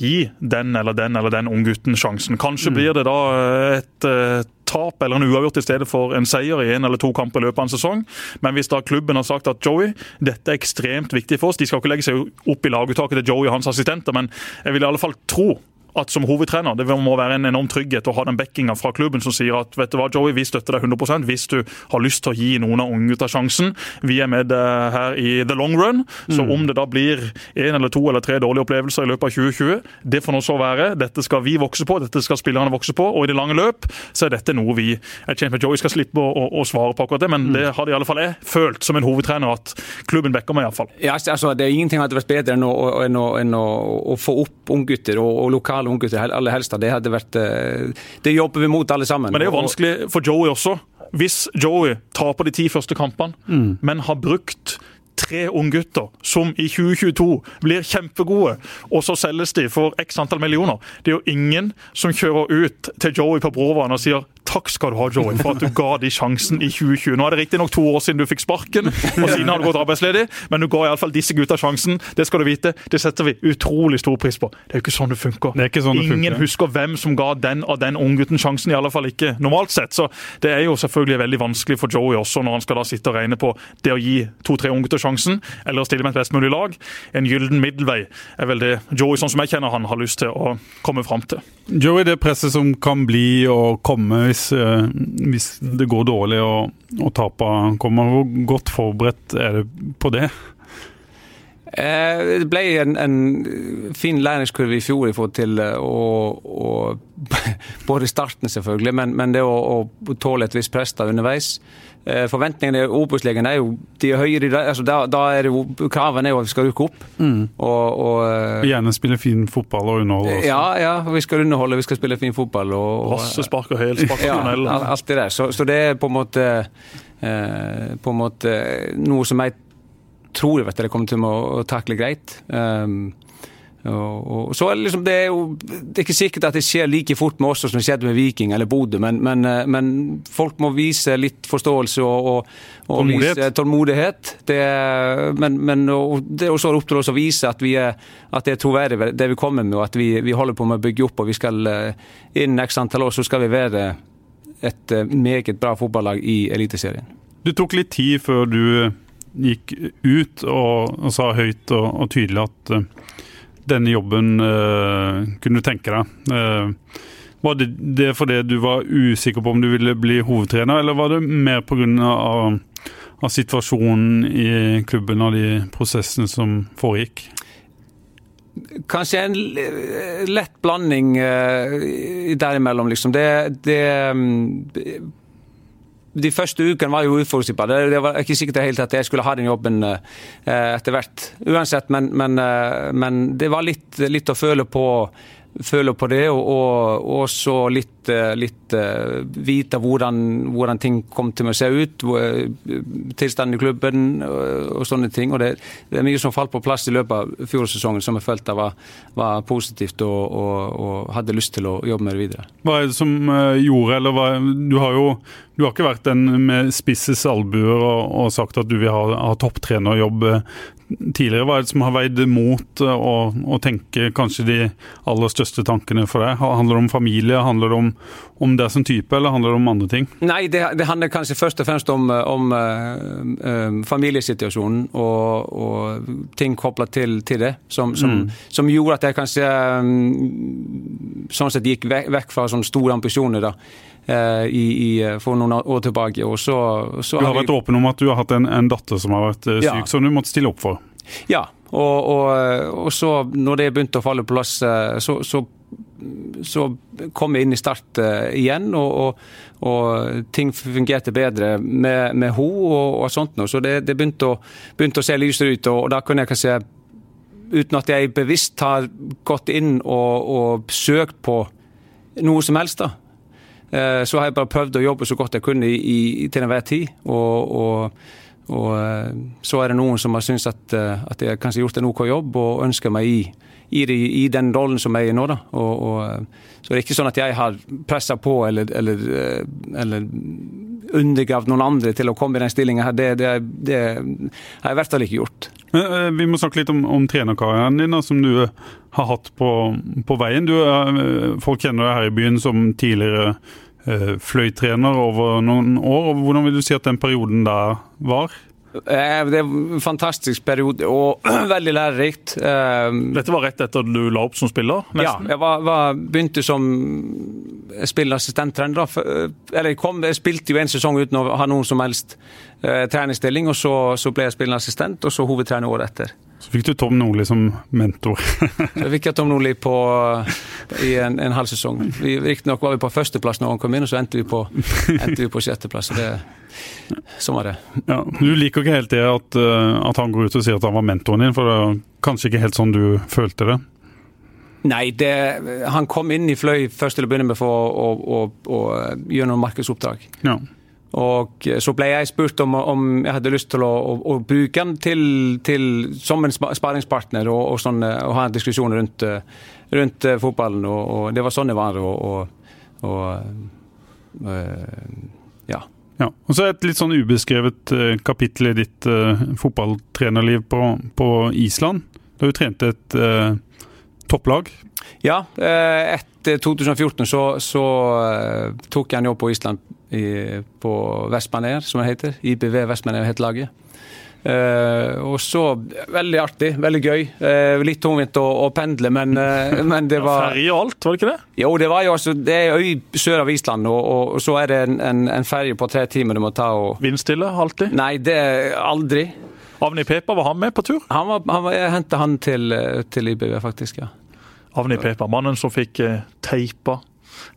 gi den eller den eller den unggutten sjansen. Kanskje mm. blir det da eh, et uh, tap eller en uavgjort i stedet for en seier i en eller to kamper i løpet av en sesong. Men hvis da klubben har sagt at Joey, dette er ekstremt viktig for oss De skal ikke legge seg opp i laguttaket til Joey og hans assistenter, men jeg vil i alle fall tro at som hovedtrener det må være en enorm trygghet å ha den backinga fra klubben som sier at vet du hva, Joey, vi støtter deg 100% hvis du har lyst til å gi noen av unggutta sjansen. Vi er med her i the long run. Så mm. om det da blir én eller to eller tre dårlige opplevelser i løpet av 2020, det får nå så være. Dette skal vi vokse på, dette skal spillerne vokse på. Og i det lange løp så er dette noe vi er tjent med. Joey skal slippe å, å, å svare på akkurat det, men mm. det hadde i alle fall jeg følt som en hovedtrener at klubben backer meg iallfall. Ja, altså, det er ingenting hadde vært bedre enn å, enn å, enn å, å få opp unggutter og, og lokale lokale unggutter aller helst. Det hadde vært eh, Det jobber vi mot alle sammen. Men det er jo vanskelig for Joey også. Hvis Joey taper de ti første kampene, mm. men har brukt tre unggutter som i 2022 blir kjempegode, og så selges de for x antall millioner. Det er jo ingen som kjører ut til Joey på Bråvann og sier Takk skal du ha, Joey, for at du ga de sjansen i 2020. Nå er det riktignok to år siden du fikk sparken, og siden har du gått arbeidsledig, men du ga iallfall disse gutta sjansen. Det skal du vite. Det setter vi utrolig stor pris på. Det er jo ikke sånn det funker. Det sånn det Ingen funker. husker hvem som ga den og den unggutten sjansen, i alle fall ikke normalt sett. Så det er jo selvfølgelig veldig vanskelig for Joey også, når han skal da sitte og regne på det å gi to-tre unggutter sjansen, eller å stille med et best mulig lag. En gyllen middelvei er vel det Joey, sånn som jeg kjenner han, har lyst til å komme fram til. Joey, det presset som kan bli å komme hvis, eh, hvis det går dårlig og, og tapene kommer. Hvor godt forberedt er det på det? Eh, det ble en, en, fin læringskurve i fjor i forhold til eh, å, å Både starten, selvfølgelig, men, men det å, å, tåle et visst press da underveis. Eh, forventningene i Obos-ligaen er jo de er høyere. Altså, da, da er det jo, Kravene er jo at vi skal rykke opp. Mm. Og, og, eh, Gjerne spille fin fotball og underholde. Også. Ja, ja, vi skal underholde, vi skal spille fin fotball. Og, Rassespark og helspark og tunnel. Ja, alt det der. Så, så, det er på en måte eh, på en måte noe som jeg tror vet jeg kommer til å takle greit. Um, Og, og så er det, liksom, det, er jo, det er ikke sikkert at det skjer like fort med oss som det skjedde med Viking eller Bodø, men, men, eh, men, folk må vise litt forståelse og, og, og tålmodighet. Vise tålmodighet. Det, men, men det er også opp til oss å vise at, vi er, at det er troverdig det vi kommer med, og at vi, vi, holder på med å bygge opp. og vi skal Innen x antall år så skal vi være et meget bra fotballag i Eliteserien. Du tok litt tid før du gikk ut og, sa høyt og tydelig at denne jobben uh, kunne du tenke deg? Uh, var det, det fordi du var usikker på om du ville bli hovedtrener, eller var det mer pga. Av, av situasjonen i klubben og de prosessene som foregikk? Kanskje en lett blanding uh, derimellom, liksom. Det, det um, de første ukene var jo uforutsigbare. Det, var ikke sikkert helt at jeg skulle ha den jobben eh, etter hvert. Uansett, men, men, eh, men det var litt, litt, å føle på føler på det, og, også litt, eh, litt uh, vite hvordan, hvordan, ting kom til å se ut. Eh, tilstanden i klubben og, og sånne ting. og det, det, er mye som falt på plass i løpet av fjorårssesongen som jeg følte var, var positivt og, og, hadde lyst til å jobbe med det videre. Hva er det som gjorde, eller hva, Du har jo du har ikke vært den med spisses albuer og, og, sagt at du vil ha, ha topptrenerjobb tidligere. Er det som har veid mot å, å, tenke kanskje de aller største tankene for deg? Handler det om familie, handler det om, om deg som type, eller handler det om andre ting? Nei, det, det handler kanskje først og fremst om, om uh, familiesituasjonen og, og, ting kobla til, til, det, som, som, mm. som, gjorde at jeg kanskje um, sånn sett gikk vekk, vekk fra sånne store ambisjoner. da. I, i, for noen år tilbake. Og så, så du har vært åpen om at du har hatt en, en datter som har vært syk, ja. som du måtte stille opp for? Ja, og, og, og, så når det begynte å falle på plass, eh, så, så, så kom jeg inn i Start uh, igjen, og, og, ting fungerte bedre med, med henne og, og, sånt noe. Så det, det begynte, å, begynte, å, se lysere ut, og, da kunne jeg kanskje Uten at jeg bevisst har gått inn og, søkt på noe som helst, da. Uh, så har jeg bare prøvd å jobbe så godt jeg kunne i, i, til enhver tid. og og eh, så er det noen som har syntes at, eh, at jeg kanskje har gjort en OK jobb, og ønsker meg i, i, det, i den rollen som jeg er i nå. da. Og, og, eh, så det er ikke sånn at jeg har pressa på eller, eller, eller undergravd noen andre til å komme i den stillinga her. Det, det, det, har jeg i hvert fall ikke gjort. Vi må snakke litt om, om trenerkarrieren din, da, som du har hatt på, på veien. Du, folk kjenner deg her i byen som tidligere Eh, fløytrener over noen år. Hvordan vil du si at den perioden der var? Eh, det er en fantastisk periode og veldig lærerikt. Eh, Dette var rett etter du la opp som spiller? Nesten. Ja, jeg var, var, begynte som spillerassistenttrener. Eller jeg, kom, jeg spilte jo en sesong uten å ha noen som helst eh, treningsstilling, og så, så ble jeg spillerassistent, og så hovedtrener året etter. Så fikk du Tom Nordli som mentor. så fikk jeg Tom Nordli på, i en, en halv sesong. Riktignok var vi på førsteplass når han kom inn, og så endte vi på, endte vi på sjetteplass. Sånn var det. Ja, du liker ikke helt det at, eh, at, han går ut og sier at han var mentoren din, for det er kanskje ikke helt sånn du følte det? Nei, det, han kom inn i Fløy først til å begynne med for å, å, å, å gjøre noen markedsoppdrag. Ja. Og så ble jeg spurt om, om jeg hadde lyst til å, å, å bruke den til, til, som en sparingspartner og, og, sånn, og, ha en diskusjon rundt, rundt fotballen. Og, og, det var sånn det var. Og, ja. ja. Og så et litt sånn ubeskrevet kapittel i ditt uh, fotballtrenerliv på, på, Island. Du trente et uh, topplag. Ja, etter 2014 så, så tok jeg en jobb på Island i, på Vestmanér, som det heter. IBV Vestmanér het laget. Uh, og så Veldig artig, veldig gøy. Uh, litt tungvint å, å pendle, men, uh, men det var Ferje og alt, var det ikke det? Jo, det var jo altså Det er øy sør av Island, og, og, og så er det en, en, en ferje på tre timer du må ta og Vindstille alltid? Nei, det er aldri. Avni Pepa, var han med på tur? Han var, han var, jeg henta han til, til IBV, faktisk, ja. Avni Pepa, mannen som fikk teipa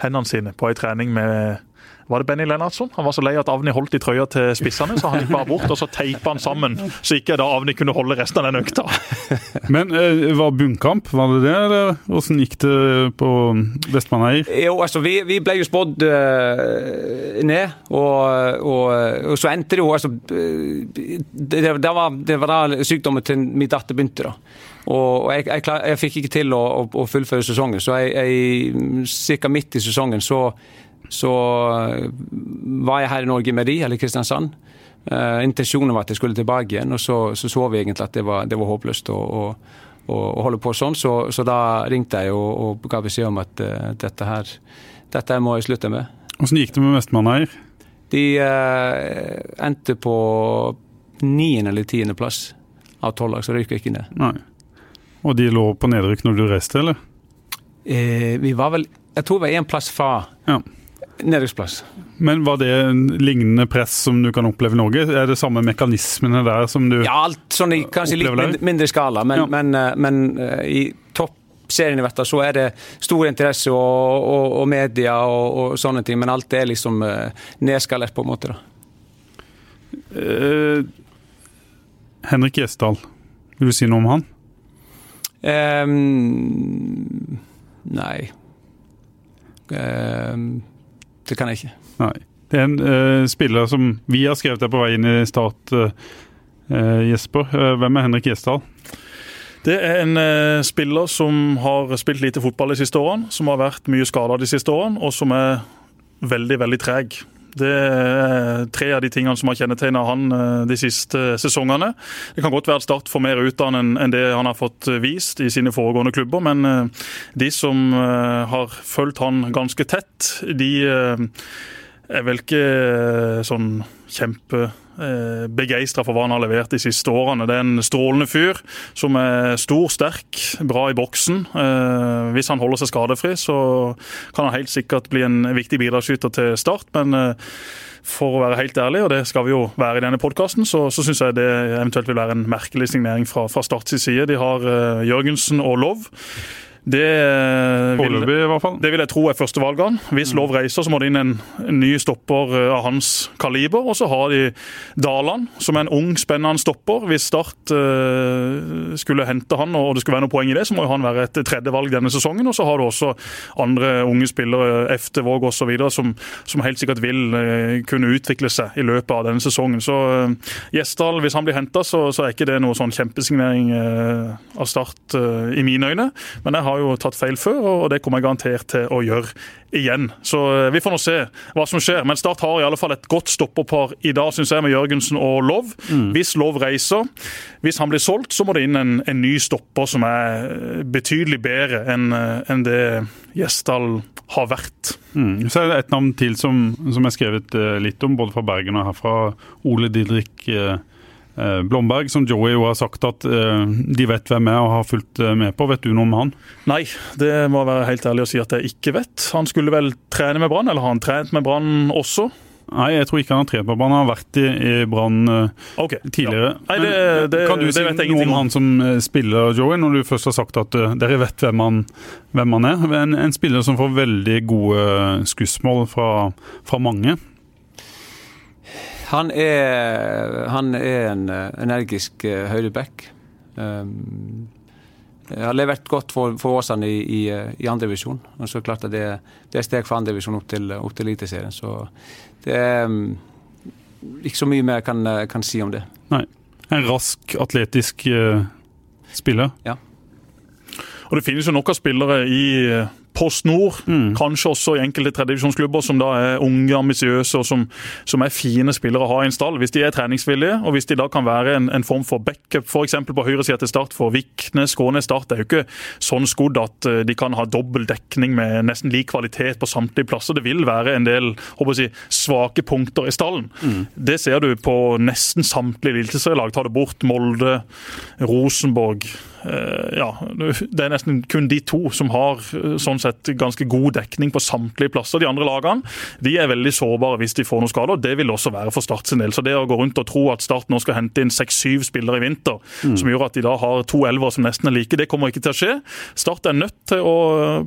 hendene sine på ei trening med var det Benny Lennartson? Han var så lei at Avni holdt i trøya til spissene, så han gikk bare bort og så teipa han sammen, så ikke da Avni kunne holde resten av den økta. Men eh, var bunnkamp, var det det, eller hvordan gikk det på Vestmanneir? Jo, altså, vi, vi ble jo spådd uh, ned, og, og, og, så endte det jo altså, det, det, var, det var da sykdommen til min datter begynte. da. Og jeg, jeg, jeg, fikk ikke til å, å, å fullføre sesongen, så jeg, ca. midt i sesongen så, så, var jeg her i Norge med de, eller Kristiansand. Uh, intensjonen var at jeg skulle tilbake igjen, og så så, så vi egentlig at det var, det var håpløst å, å, å, holde på sånn. Så, så, da ringte jeg og, og ga beskjed om at uh, dette her dette må jeg slutte med. Hvordan gikk det med Vestmanneir? De uh, endte på niende eller tiendeplass av tolv lag, så røyka ikke ned. Nei. Og de lå på nedrykk når du reiste, eller? Eh, vi var vel Jeg tror vi var én plass fra ja. nedrykksplass. Men var det en lignende press som du kan oppleve i Norge? Er det samme mekanismene der som du Ja, alt sånn i kanskje litt mindre, mindre skala, men, ja. men, eh, men i toppserien i hvert fall så er det stor interesse og, og, og media og, og, sånne ting, men alt er liksom uh, nedskalert på en måte, da. Eh, Henrik Gjesdal, vil du si noe om han? Um, nei. Um, det kan jeg ikke. Nei. Det er en uh, spiller som vi har skrevet er på vei inn i Start, uh, Jesper. Uh, hvem er Henrik Gjesdal? Det er en uh, spiller som har spilt lite fotball de siste årene, som har vært mye skada de siste årene, og som er veldig, veldig treg. Det er tre av de tingene som har kjennetegna han eh, de siste sesongene. Det kan godt være at Start får mer ut av han enn det han har fått vist i sine foregående klubber, men eh, de som eh, har fulgt han ganske tett, de er vel ikke sånn kjempe Eh, begeistra for hva han har levert de siste årene. Det er en strålende fyr som er stor, sterk, bra i boksen. Eh, hvis han holder seg skadefri, så kan han helt sikkert bli en viktig bidragsyter til Start. men eh, for å være helt ærlig, og det skal vi jo være i denne podkasten, så, så syns jeg det eventuelt vil være en merkelig signering fra, fra Starts side. De har Jørgensen og Lov. Det vil, vil, i hvert fall. det vil jeg tro er førstevalget. Hvis Lov reiser, så må det inn en, ny stopper eh, av hans kaliber. Og så har de Daland, som er en ung, spennende stopper. Hvis Start uh, skulle hente han, og det skulle være noe poeng i det, så må jo han være et tredjevalg denne sesongen. Og så har du også andre unge spillere, Eftevåg osv., som, som helt sikkert vil kunne utvikle seg i løpet av denne sesongen. Så Gjesdal, hvis han blir henta, så, så, er ikke det noe sånn kjempesignering av Start i mine øyne. Men jeg har har jo tatt feil før, og det kommer jeg garantert til å gjøre igjen. Så eh, vi får nå se hva som skjer. Men Start har i alle fall et godt stopperpar i dag, syns jeg, med Jørgensen og Lov. Mm. Hvis Lov reiser, hvis han blir solgt, så må det inn en, en ny stopper som er eh, betydelig bedre enn eh, en det Gjesdal har vært. Mm. Så er det et navn til som, som er skrevet litt om, både fra Bergen og herfra. Ole Didrik. Eh, Eh, Blomberg, som Joey jo har sagt at eh, de vet hvem er og har fulgt eh, med på. Vet du noe om han? Nei, det må være helt ærlig å si at jeg ikke vet. Han skulle vel trene med Brann, eller har han trent med Brann også? Nei, jeg tror ikke han har trent på Brann. Han har vært i, i Brann okay, tidligere. Ja. Nei, det, det, kan du si noe om han som spiller, Joey, når du først har sagt at dere vet hvem han, hvem han er? En, en, spiller som får veldig gode skussmål fra, fra mange. Han er, han er en eh, energisk uh, høyreback. Um, har levert godt for, for Åsane i, i, eh, i andredivisjon. Så klart at det, det er steg fra andredivisjon opp til, opp til Eliteserien. Så det er um, ikke så mye mer jeg kan, kan, si om det. Nei. En rask, atletisk uh, spiller. Ja. Og Det finnes jo nok av spillere i Post Nord, mm. kanskje også i enkelte tredjedivisjonsklubber som da er unge, ambisiøse og som, som, er fine spillere å ha i en stall. Hvis de er treningsvillige, og hvis de da kan være en, en form for backup f.eks. på høyresida til Start for Vikne, Skånes Start, det er jo ikke sånn skodd at eh, de kan ha dobbel dekning med nesten lik kvalitet på samtlige plasser. Det vil være en del si, svake punkter i stallen. Mm. Det ser du på nesten samtlige eliteserielag. Ta det bort Molde, Rosenborg ja, det er nesten kun de to som har eh, sånn sett ganske god dekning på samtlige plasser. De andre lagene de er veldig sårbare hvis de får noen skader. Det vil også være for Start sin del. Så det å gå rundt og tro at Start nå skal hente inn seks-syv spillere i vinter, mm. som gjør at de da har to elvere som nesten er like, det kommer ikke til å skje. Start er nødt til å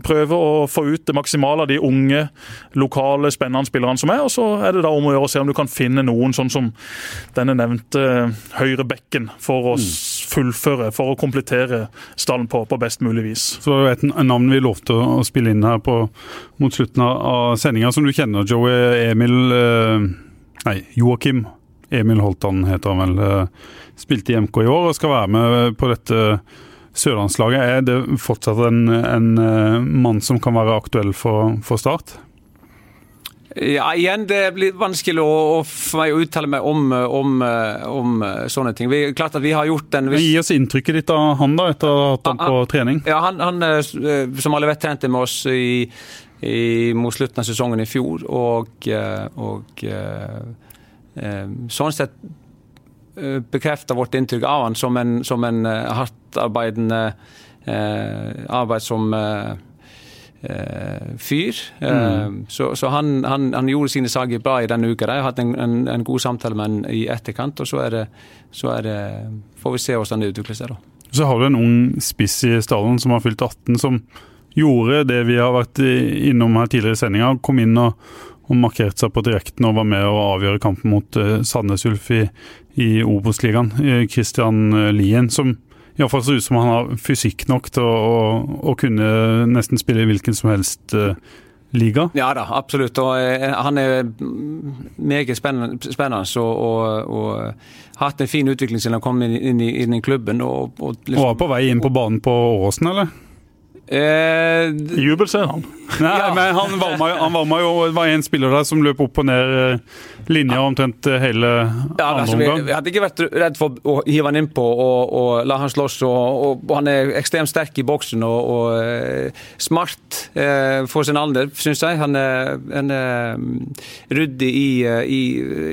prøve å få ut det maksimale av de unge, lokale, spennende spillerne som er. Og så er det da om å gjøre å se om du kan finne noen, sånn som denne nevnte høyrebekken, for oss. mm. Fullføre, for å komplettere stallen på, på best mulig vis. Så var det et navn vi lovte å spille inn her på, mot slutten av sendinga, som du kjenner, Joey Emil eh, Nei, Joakim Emil Holtan heter han vel. Eh, spilte i MK i år og skal være med på dette sørlandslaget. Er det fortsatt en, en eh, mann som kan være aktuell for, for Start? Ja, igjen, Det blir vanskelig å, for meg å uttale meg om, om, om sånne ting. Vi, klart at vi har gjort en viss... Gi oss inntrykket ditt av han da, etter å ha hatt ham på trening. Ja, han, han, eh, som alle vet, trente med oss i, i, mot slutten av sesongen i fjor. Og, eh, og eh, sånn sett bekrefter vårt inntrykk av han som en, som en hardtarbeidende arbeid som Eh, fyr. Eh, mm. Så, så han, han, han, gjorde sine saker bra i denne uka. Jeg har hatt en, en, en, god samtale med han i etterkant. og så, er det, så er det, får vi se hvordan det utvikler seg. da. Så har du en ung spiss i stallen som har fylt 18, som gjorde det vi har vært innom her tidligere i sendinga. Kom inn og, og markerte seg på direkten og var med å avgjøre kampen mot uh, Sandnes Ulf i, i Obos-ligaen. Christian Lien, som Iallfall så ut som han har fysikk nok til å, å, å, kunne nesten spille i hvilken som helst uh, liga. Ja da, absolutt. Og uh, han er meget spennende, spennende og, og, og hatt en fin utvikling siden han kom inn, inn, i, inn i, klubben. Og, og, liksom, og var på vei inn på banen på Åsen, eller? Eh, Jubelscenen. Nei, ja. men han valma, han valma jo Det var en spiller der som løp opp og ned eh, linja omtrent eh, hele ja, andre omgang. Vi, hadde ikke vært redd for å hive han innpå og, og la han slåss. Og, og, han er ekstremt sterk i boksen og, og uh, smart eh, for sin alder, syns jeg. Han er, han er um, ryddig i, i,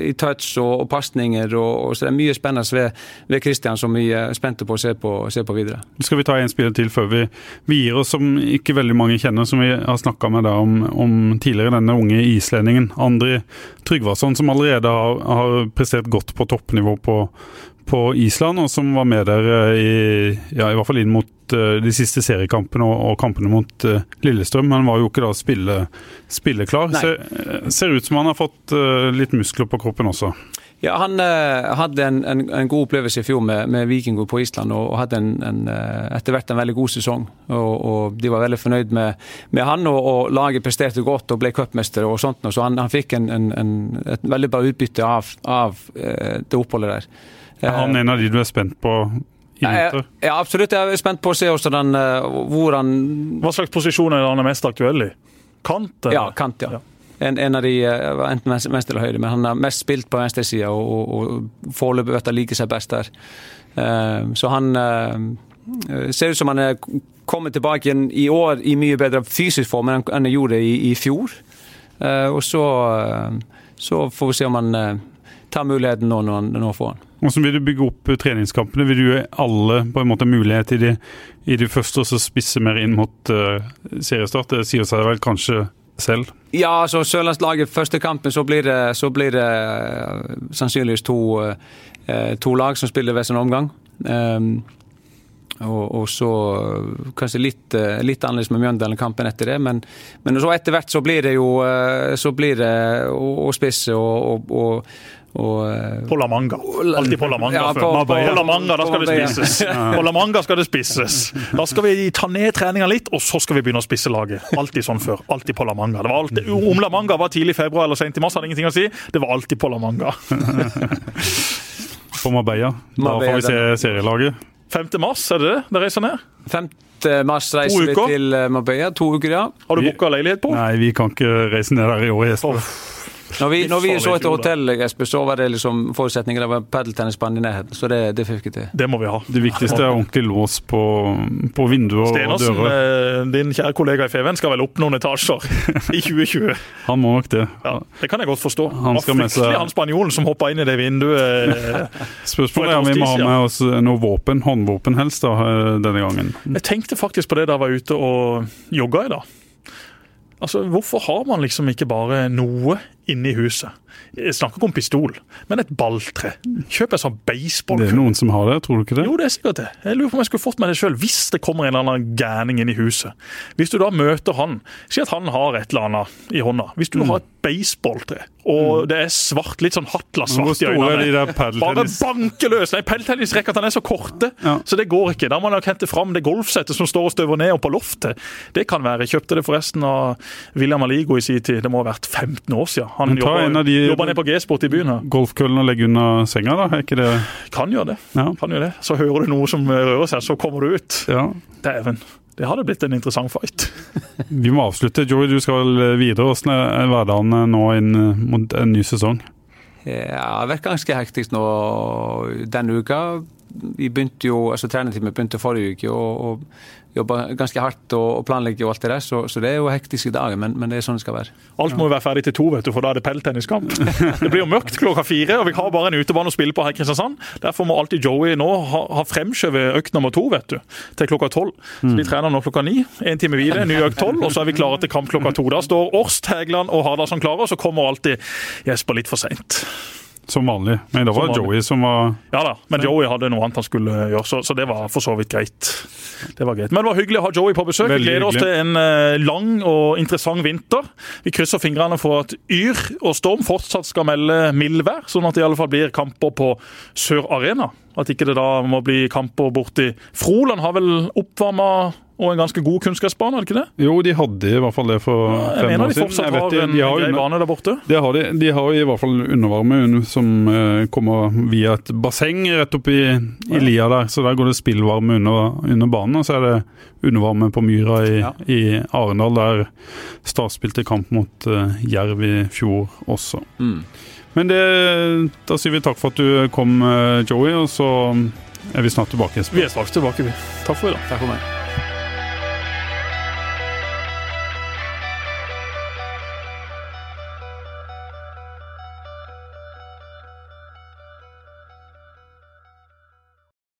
i, touch og, og pasninger. Og, så det er mye spennende ved, ved Christian som vi er spente på å se på, se på videre. Skal vi ta en spiller til før vi, vi gir oss som ikke veldig mange kjenner, som vi har snakka med om, om, tidligere, denne unge islendingen. Andri Tryggvason, som allerede har, har prestert godt på toppnivå på, på, Island, og som var med der eh, i, ja, i hvert fall inn mot uh, de siste seriekampene og, og kampene mot uh, Lillestrøm. Men var jo ikke da spille, spilleklar. Ser, ser ut som han har fått uh, litt muskler på kroppen også. Ja, Han uh, hadde en, en, en, god opplevelse i fjor med, med Vikingo på Island og, og hadde en, en, uh, etter hvert en veldig god sesong. Og, og De var veldig fornøyd med, med han, og, og, laget presterte godt og ble cupmester. og sånt. Så han, han fikk et veldig bra utbytte av, av uh, det oppholdet der. Er han en av de du er spent på? Ja, ja, absolutt. Jeg er spent på å se også den, hvor han Hva slags posisjon er han er mest aktuell i? Kant? Eller? Ja, kant, ja. ja en, en, av de eh, enten venstre eller høyre, men han har mest spilt på venstresida og, og, og foreløpig vet han seg best der. Uh, så han uh, ser ut som han er kommet tilbake igjen i år i mye bedre fysisk form enn han gjorde i, i fjor. Og så, så, får vi se om han tar muligheten nå når han nå får han. Hvordan vil du bygge opp treningskampene? Vil du gi alle på en måte mulighet i de, i de første, og så spisse mer inn mot uh, seriestart? Det sier seg vel kanskje selv? Ja, altså Sørlandslaget første kampen, så blir det, så blir det uh, sannsynligvis to, uh, to, lag som spiller hver sin omgang. Um, og, og, så kanskje litt, litt annerledes med Mjøndalen-kampen etter det. Men, men så etter hvert så blir det jo så blir det å, å spisse og, og, og, eh, på La Manga. Alltid på La Manga ja, på, på, på, La Manga, da skal det spises. På La Manga skal det spises. Da skal vi ta ned treninga litt, og så skal vi begynne å spisse laget. Alltid sånn før. Alltid på La Manga. Det var alltid, om La Manga var tidlig i februar eller sent i mars, hadde ingenting å si. Det var alltid på La Manga. på Marbella. Da får vi se serielaget. 5. mars, er det det det reiser ned? 5. mars reiser vi til eh, Marbella. To uker, ja. Har du booka leilighet på? Nei, vi kan ikke reise ned der i år. Jesper. Når vi, når vi så i etter hotell, Espen, så var det liksom forutsetningen det var padeltennisbane i nærheten. Så det, det fikk vi til. Det må vi ha. Det viktigste er ordentlig lås på, på vinduer og dører. Stenersen, din kjære kollega i Feven, skal vel opp noen etasjer i 2020. Han må nok det. Ja, det kan jeg godt forstå. Han skal med seg- han spanjolen som hoppa inn i det vinduet. eh. Spørsmålet er om vi må ha med oss noe våpen, håndvåpen helst, da, eh, denne gangen. Jeg tenkte faktisk på det da jeg var ute og jogga i dag. Altså, Hvorfor har man liksom ikke bare noe inne i huset? Jeg snakker ikke om pistol, men et balltre. Kjøp en sånn baseball. Det er noen som har det, tror du ikke det? Jo, det er sikkert det. Jeg lurer på om jeg skulle fått meg det sjøl, hvis det kommer en eller annen gærning inn i huset. Hvis du da møter han, si at han har et eller annet i hånda. Hvis du har et baseballtre, og det er svart, litt sånn hatla-svart i øynene bare banke løs! Nei, Peltennisrekkene er så korte, Ja. så det går ikke. Da må man hente fram det golfsettet som står og støver ned og på loftet. Det kan være. Jeg kjøpte det forresten av William Aligo i sin tid. Det må ha vært 15 år siden. Han Men ta en av de- jobba, jobba ned på G-sport i byen her. Golfkøllen og legge unna senga, da? Er ikke det Kan gjøre det. Ja. Kan gjøre det. Så hører du noe som rører seg, så kommer du ut. ja. Dæven. Det hadde blitt en interessant fight. Vi må avslutte. Joey, du skal videre. Hvordan er hverdagen nå inn mot en ny sesong? Ja, det har vært ganske hektisk nå denne uka. Vi begynte jo, altså Trenerteamet begynte forrige uke og, og jobba ganske hardt og, planlegger og alt det der, så, så det er jo hektiske dager, men, men det er sånn det skal være. Alt må jo være ferdig til to, vet du, for da er det peltenniskamp. Det blir jo mørkt klokka fire, og vi har bare en utebane å spille på her i Kristiansand. Derfor må alltid Joey nå ha, ha fremskjøvet økt nummer to, vet du, til klokka tolv. Så vi trener nå klokka ni. En time videre, ny økt tolv, og så er vi klare til kamp klokka to. Da står Årst, Hægeland og Hardardsson klare, og så kommer alltid Jesper litt for seint. Som vanlig. Men da var Som det. Joey som var Ja da, men Joey hadde noe annet han skulle gjøre, så, så det var for så vidt greit. Det var greit. Men det var hyggelig å ha Joey på besøk. Vi gleder gleder oss til en eh, lang og interessant vinter. Vi krysser fingrene for at Yr og Storm fortsatt skal melde mildvær, sånn at det i alle fall blir kamper på Sør Arena. At ikke det da må bli kamper borti Froland har vel oppvarma og en ganske god kunstgressbane, er det ikke det? Jo, de hadde i hvert fall det for ja, fem mener år de siden. fortsatt Jeg mener har de- en de har grei bane der borte. Det har de. De har i hvert fall undervarme som eh, kommer via et basseng rett opp i, i lia der. Så der går det spillvarme under, under banen, og så er det undervarme på Myra i, Ja. i Arendal, der Start spilte kamp mot eh, Jerv i fjor også. Mm. Men det, da sier vi takk for at du kom, eh, Joey, og så er vi snart tilbake. Vi er straks tilbake, vi. Takk for i dag. Takk for meg.